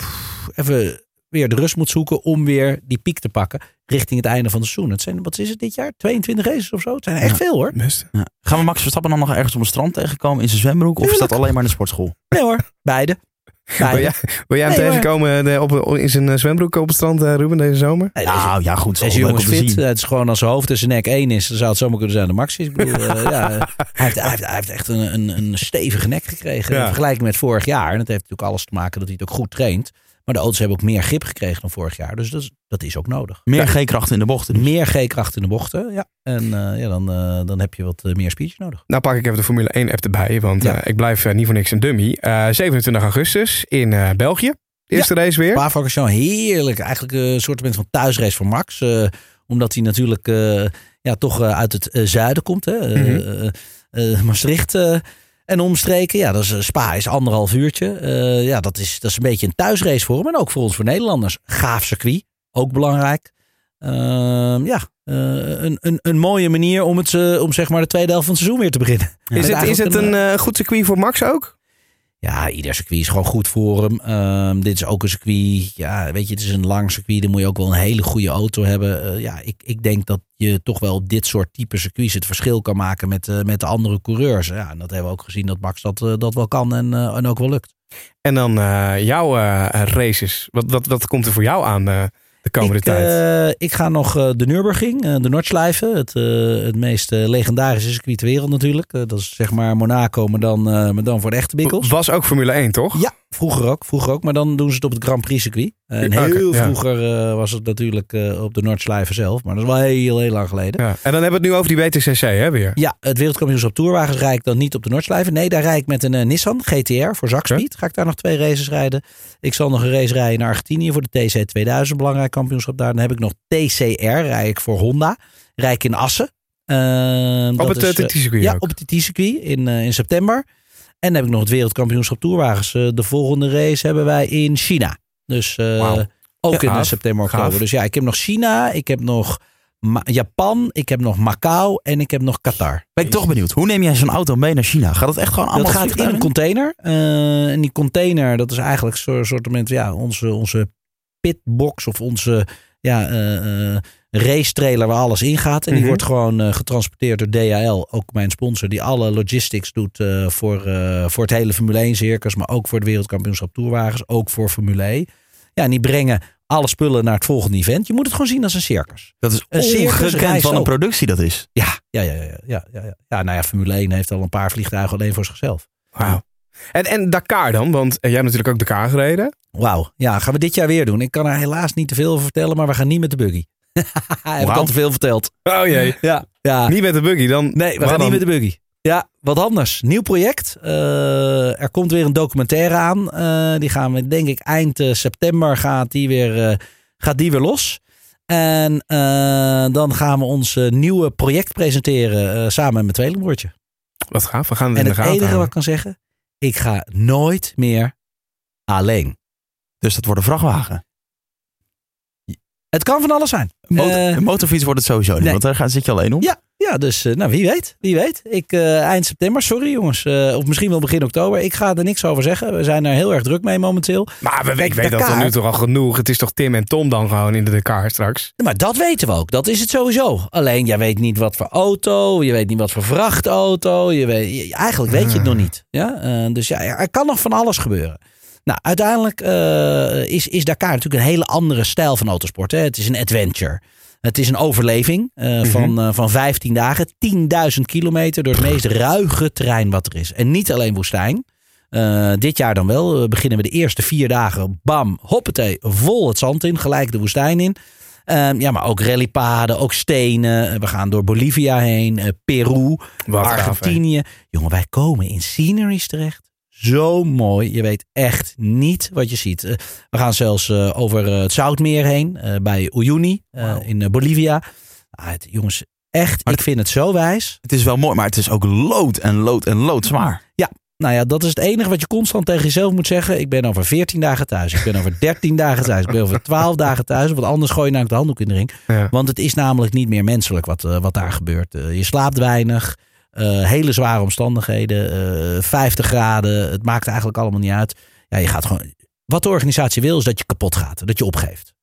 even weer de rust moet zoeken om weer die piek te pakken richting het einde van het seizoen. Het zijn, wat is het dit jaar? 22 races of zo? Het zijn er echt Ja. veel hoor. best. Ja. Gaan we Max Verstappen dan nog ergens op een strand tegenkomen in zijn zwembroek? Of is dat alleen maar in de sportschool? Nee hoor, beide. Wil jij, wil jij hem Nee, tegenkomen eh, op, in zijn eh, zwembroek op het strand, eh, Ruben, deze zomer? Nou ja, goed. Zo deze jongen is fit. zien. Het is gewoon als zijn hoofd en zijn nek één is, dan zou het zomaar kunnen zijn de Max is. Ik bedoel, ja, hij, heeft, hij, heeft, hij heeft echt een, een, een stevige nek gekregen Ja. in vergelijking met vorig jaar. En dat heeft natuurlijk alles te maken dat hij het ook goed traint. Maar de auto's hebben ook meer grip gekregen dan vorig jaar. Dus dat is, dat is ook nodig. Meer G-kracht in de bochten. dus. Meer G-kracht in de bochten. Ja. En eh, ja, dan, eh, dan heb je wat eh, meer speech nodig. Nou pak ik even de Formule 1 app erbij, want Ja. ik blijf niet voor niks een dummy. Eh, 27 augustus in België. Eerste race weer. Spa-Francorchamps, heerlijk. Eigenlijk een soort van thuisrace voor Max. omdat hij natuurlijk ja, toch uit het zuiden komt. Hè? Mhm. Maastricht en omstreken. Ja, dat is, eh, Spa is anderhalf uurtje. Eh, ja, dat is, dat is een beetje een thuisrace voor hem. En ook voor ons, voor Nederlanders. Gaaf circuit, ook belangrijk. Ehm, ja, eh, een, een, een mooie manier om, het, om zeg maar de tweede helft van het seizoen weer te beginnen. is, het, is het een eh, goed circuit voor Max ook? Ja, ieder circuit is gewoon goed voor hem. Ehm, dit is ook een circuit. Ja, weet je, het is een lang circuit. Dan moet je ook wel een hele goede auto hebben. Eh, ja, ik, ik denk dat je toch wel dit soort type circuits het verschil kan maken met, eh, met de andere coureurs. Ja, en dat hebben we ook gezien dat Max dat, eh, dat wel kan en, en ook wel lukt. En dan jouw races. Wat, wat, wat komt er voor jou aan de komende ik, tijd? eh, ik ga nog eh, de Nürburgring, eh, de Nordschleife. Het, het meest legendarische circuit ter wereld natuurlijk. Dat is zeg maar Monaco, maar dan, maar dan voor de echte bikkels. Was ook Formule 1, toch? Ja, vroeger ook, vroeger ook. Maar dan doen ze het op het Grand Prix circuit. En oké, heel vroeger eh, was het natuurlijk eh, op de Noordslijven zelf. Maar dat is wel heel, heel lang geleden. Ja. En dan hebben we het nu over die WTCC, hè, weer? Ja, het wereldkampioenschap Tourwagens rijd ik dan niet op de Noordslijven. Nee, daar rijd ik met een eh, Nissan GTR voor Zakspeed. Ga ik daar nog twee races rijden. Ik zal nog een race rijden in Argentinië voor de TC 2000. Belangrijk kampioenschap daar. Dan heb ik nog TCR, rijd ik voor Honda. Rijd ik in Assen. Op het is, eh, eh, TT-circuit ja, ook. op het TT-circuit in, eh, in september. En dan heb ik nog het wereldkampioenschap Tourwagens. Eh, de volgende race hebben wij in China. Dus eh, ook Ja, in eh, gaaf. september, Gaaf. oktober. Dus ja, ik heb nog China, ik heb nog Ma- Japan, ik heb nog Macau en ik heb nog Qatar. Ben ik toch benieuwd. Hoe neem jij zo'n auto mee naar China? Gaat dat echt gewoon allemaal Dat gaat in een container. Eh, en die container, dat is eigenlijk zo'n soort van, ja, onze, onze pitbox of onze ja, race trailer waar alles in gaat. En die Mhm. wordt gewoon eh, getransporteerd door DHL, ook mijn sponsor, die alle logistics doet eh, voor, eh, voor het hele Formule 1 circus, maar ook voor het wereldkampioenschap toerwagens, ook voor Formule 1. Ja, en die brengen alle spullen naar het volgende event. Je moet het gewoon zien als een circus. Dat is Een ongekend van een productie dat is. Ja, ja, ja, ja, ja, ja, ja. ja, nou ja, Formule 1 heeft al een paar vliegtuigen alleen voor zichzelf. Wauw. En, en Dakar dan? Want jij hebt natuurlijk ook Dakar gereden. Wauw, ja, gaan we dit jaar weer doen. Ik kan er helaas niet te veel over vertellen, maar we gaan niet met de buggy. Ik Wauw. al te veel verteld. Oh jee. Ja, Ja, Niet met de buggy, dan... nee, we gaan niet met de buggy. Ja, wat anders. Nieuw project. Eh, er komt weer een documentaire aan. Eh, die gaan we, denk ik, eind eh, september gaat die weer, gaat die weer los. En dan gaan we ons nieuwe project presenteren samen met mijn tweelingbroertje. Wat gaaf, we gaan het En in de het enige wat ik kan zeggen, ik ga nooit meer alleen. Dus dat wordt een vrachtwagen. Het kan van alles zijn. Een, motor- Eh, een motorfiets wordt het sowieso niet, nee. want daar gaat- zit je alleen op. Ja, ja dus eh, nou, wie weet. Wie weet. Ik, eh, eind september, sorry jongens. eh, of misschien wel begin oktober. Ik ga er niks over zeggen. We zijn er heel erg druk mee momenteel. Maar we, ik weet dat er nu toch al genoeg. Het is toch Tim en Tom dan gewoon in de Dakar straks? Maar dat weten we ook. Dat is het sowieso. Alleen, jij weet niet wat voor auto. Je weet niet wat voor vrachtauto. Je weet, je- eigenlijk weet je het nog niet. Ja? Eh, dus ja, er kan nog van alles gebeuren. Nou, uiteindelijk eh, is, is Dakar natuurlijk een hele andere stijl van autosport. Hè? Het is een adventure. Het is een overleving eh, van, eh, van 15 dagen. 10.000 kilometer door het meest ruige terrein wat er is. En niet alleen woestijn. Dit jaar dan wel. We beginnen we de eerste vier dagen. Bam, hoppatee, vol het zand in. Gelijk de woestijn in. Ehm, ja, maar ook rallypaden, ook stenen. We gaan door Bolivia heen, Peru, Wat gaaf, hè? Argentinië. Jongen, wij komen in sceneries terecht. Zo mooi. Je weet echt niet wat je ziet. Eh, we gaan zelfs eh, over eh, het Zoutmeer heen, bij Uyuni in Bolivia. Ah, het- jongens, echt, Maar ik vind het zo wijs. Het is wel mooi, maar het is ook lood en lood en lood zwaar. Nou ja, dat is het enige wat je constant tegen jezelf moet zeggen. Ik ben over 14 dagen thuis. Ik ben over 13 dagen thuis. Ik ben over 12 dagen thuis. Want anders gooi je namelijk de handdoek in de ring. Ja. Want het is namelijk niet meer menselijk wat, wat daar gebeurt. Je slaapt weinig. Eh, hele zware omstandigheden. eh 50 graden. Het maakt eigenlijk allemaal niet uit. Ja, je gaat gewoon. Wat de organisatie wil is dat je kapot gaat. Dat je opgeeft.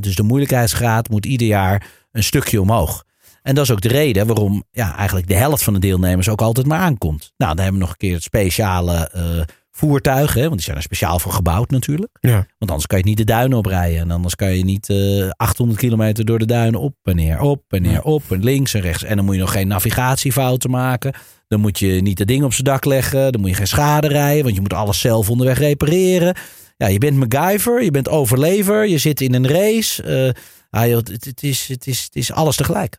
Dus de moeilijkheidsgraad moet ieder jaar een stukje omhoog. En dat is ook de reden waarom ja, eigenlijk de helft van de deelnemers ook altijd maar aankomt. Nou, dan hebben we nog een keer het speciale eh, voertuigen. Hè, want die zijn er speciaal voor gebouwd natuurlijk. Ja. Want anders kan je niet de duinen oprijden. En anders kan je niet eh 800 kilometer door de duinen op en neer, op en neer, op en links en rechts. En dan moet je nog geen navigatiefouten maken. Dan moet je niet dat ding op zijn dak leggen. Dan moet je geen schade rijden, want je moet alles zelf onderweg repareren. Ja, je bent MacGyver, je bent overlever, je zit in een race. Eh, ah, joh, het, het, is, het, is, het is alles tegelijk.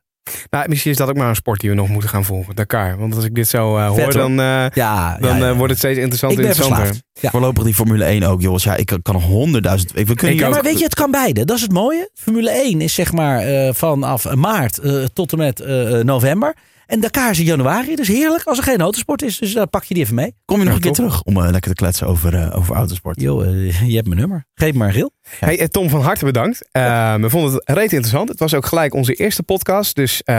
Nou, misschien is dat ook maar een sport die we nog moeten gaan volgen. Dakar. Want als ik dit zo eh, Vet, hoor, dan, eh, Ja, dan ja, ja. eh, wordt het steeds interessant ik ben interessanter. verslaafd. Ja. Voorlopig die Formule 1 ook, jongens. Ja, ik kan nog honderdduizend... We kunnen Ik hier Ja, ook. maar weet je, het kan beide. Dat is het mooie. Formule 1 is zeg maar eh, vanaf maart eh, tot en met november. En Dakar is in januari. Dus heerlijk als er geen autosport is. Dus dan pak je die even mee. Kom je nog een keer terug om eh, lekker te kletsen over, eh, over autosport. Yo, eh, je hebt mijn nummer. Geef maar een gil. Hey, eh, Tom, van harte bedankt. Eh, we vonden het reet interessant. Het was ook gelijk onze eerste podcast. Dus eh,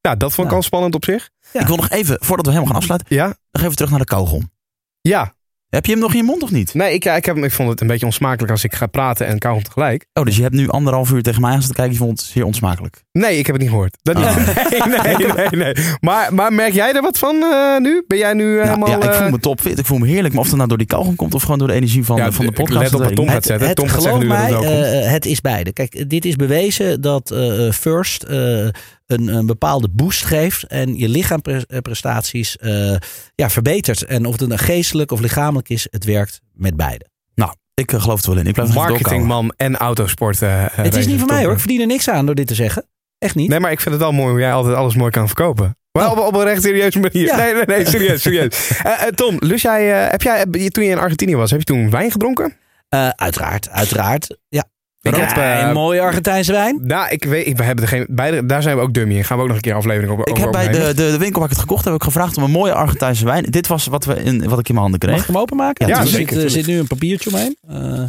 nou, dat vond ik Nou. al spannend op zich. Ja. Ik wil nog even, voordat we helemaal gaan afsluiten, Ja? nog even terug naar de kauwgom. Ja. Heb je hem nog in je mond of niet? Nee, ik, ik, heb, ik vond het een beetje onsmakelijk als ik ga praten en kauwgom tegelijk. Oh, dus je hebt nu anderhalf uur tegen mij aan zitten kijken. Je vond het zeer onsmakelijk. Nee, ik heb het niet gehoord. Dat Ah. nee, nee, nee, nee. Maar, maar merk jij er wat van eh, nu? Ben jij nu Nou, helemaal... ja, ik eh, voel me topfit. Ik voel me heerlijk. Maar of het nou door die kauwgom komt of gewoon door de energie van, Ja, van de podcast. let op wat Tom gaat zetten. Tom gaat geloof zeggen nu dat mij, het eh, het is beide. Kijk, dit is bewezen dat eh, eh, First eh, een, een bepaalde boost geeft. En je lichaamprestaties eh ja, verbetert. En of het een geestelijk of lichamelijk is, het werkt met beide. Nou, ik eh, geloof het wel in. Ik blijf. Marketingman en autosport. eh, het is niet voor mij hoor. Ik verdien er niks aan door dit te zeggen. Echt niet. Nee, maar ik vind het wel mooi hoe jij altijd alles mooi kan verkopen. Maar op, op een recht serieuze manier. Ja. Nee, nee, nee, serieus, serieus. Tom, lust jij, eh, heb jij, toen je in Argentinië was, heb je toen wijn gedronken? Eh, uiteraard, uiteraard. Ja. Ik Ik heb, eh, een mooie Argentijnse wijn. Nou, ik weet, ik, we hebben er geen, beide, daar zijn we ook dummy in. Gaan we ook nog een keer aflevering op Ik over heb bij de, de, de winkel waar ik het gekocht heb, ik gevraagd om een mooie Argentijnse wijn. Dit was wat, we in, wat ik in mijn handen Mag kreeg. ik hem openmaken? Ja, er zeker, zit, er nu een papiertje omheen. Eh,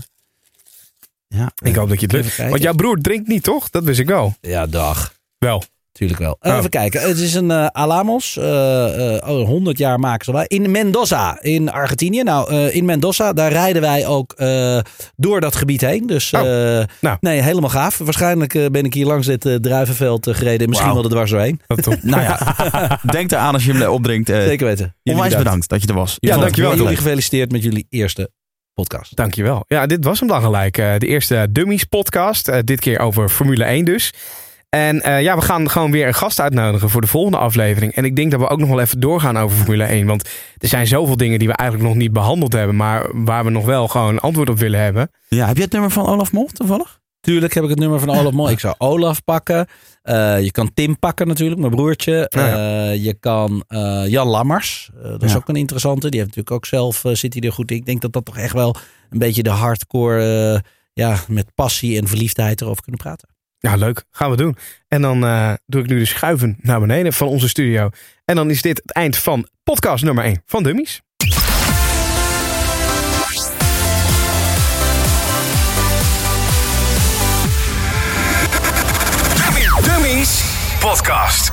Ja, Ik hoop dat je het lukt. Want jouw broer drinkt niet, toch? Dat wist ik wel. ja, dag. Wel. Tuurlijk wel. Oh. Even kijken. Het is een eh, Alamos. eh eh, oh, 100 jaar maken ze wel. In Mendoza in Argentinië. Nou, eh, in Mendoza, daar rijden wij ook eh, door dat gebied heen. Dus Oh. eh, Nou. nee, helemaal gaaf. Waarschijnlijk eh, ben ik hier langs dit eh, druivenveld eh, gereden. en Misschien Wauw. wel er dwars doorheen. Nou ja, denk eraan als je hem opdrinkt. Eh, Zeker weten. Jullie onwijs bedankt dat je er was. Ja, vond het dankjewel. Jullie gefeliciteerd met jullie eerste podcast. Dankjewel. Ja, dit was hem dan gelijk. Eh, de eerste Dummies podcast. Eh, dit keer over Formule 1 dus. En eh, ja, we gaan gewoon weer een gast uitnodigen voor de volgende aflevering. En ik denk dat we ook nog wel even doorgaan over Formule 1. Want er zijn zoveel dingen die we eigenlijk nog niet behandeld hebben. Maar waar we nog wel gewoon antwoord op willen hebben. Ja, heb je het nummer van Olaf Mol toevallig? Tuurlijk heb ik het nummer van Olaf Mol. Ik zou Olaf pakken. Eh, je kan Tim pakken natuurlijk, mijn broertje. Ja. Eh, je kan eh, Jan Lammers. Dat is Ja. ook een interessante. Die heeft natuurlijk ook zelf, zit hij er goed in. Ik denk dat dat toch echt wel een beetje de hardcore, ja, met passie en verliefdheid erover kunnen praten. Ja, leuk. Gaan we doen. En dan eh, doe ik nu de schuiven naar beneden van onze studio. En dan is dit het eind van podcast nummer 1 van Dummies. Dummies Podcast.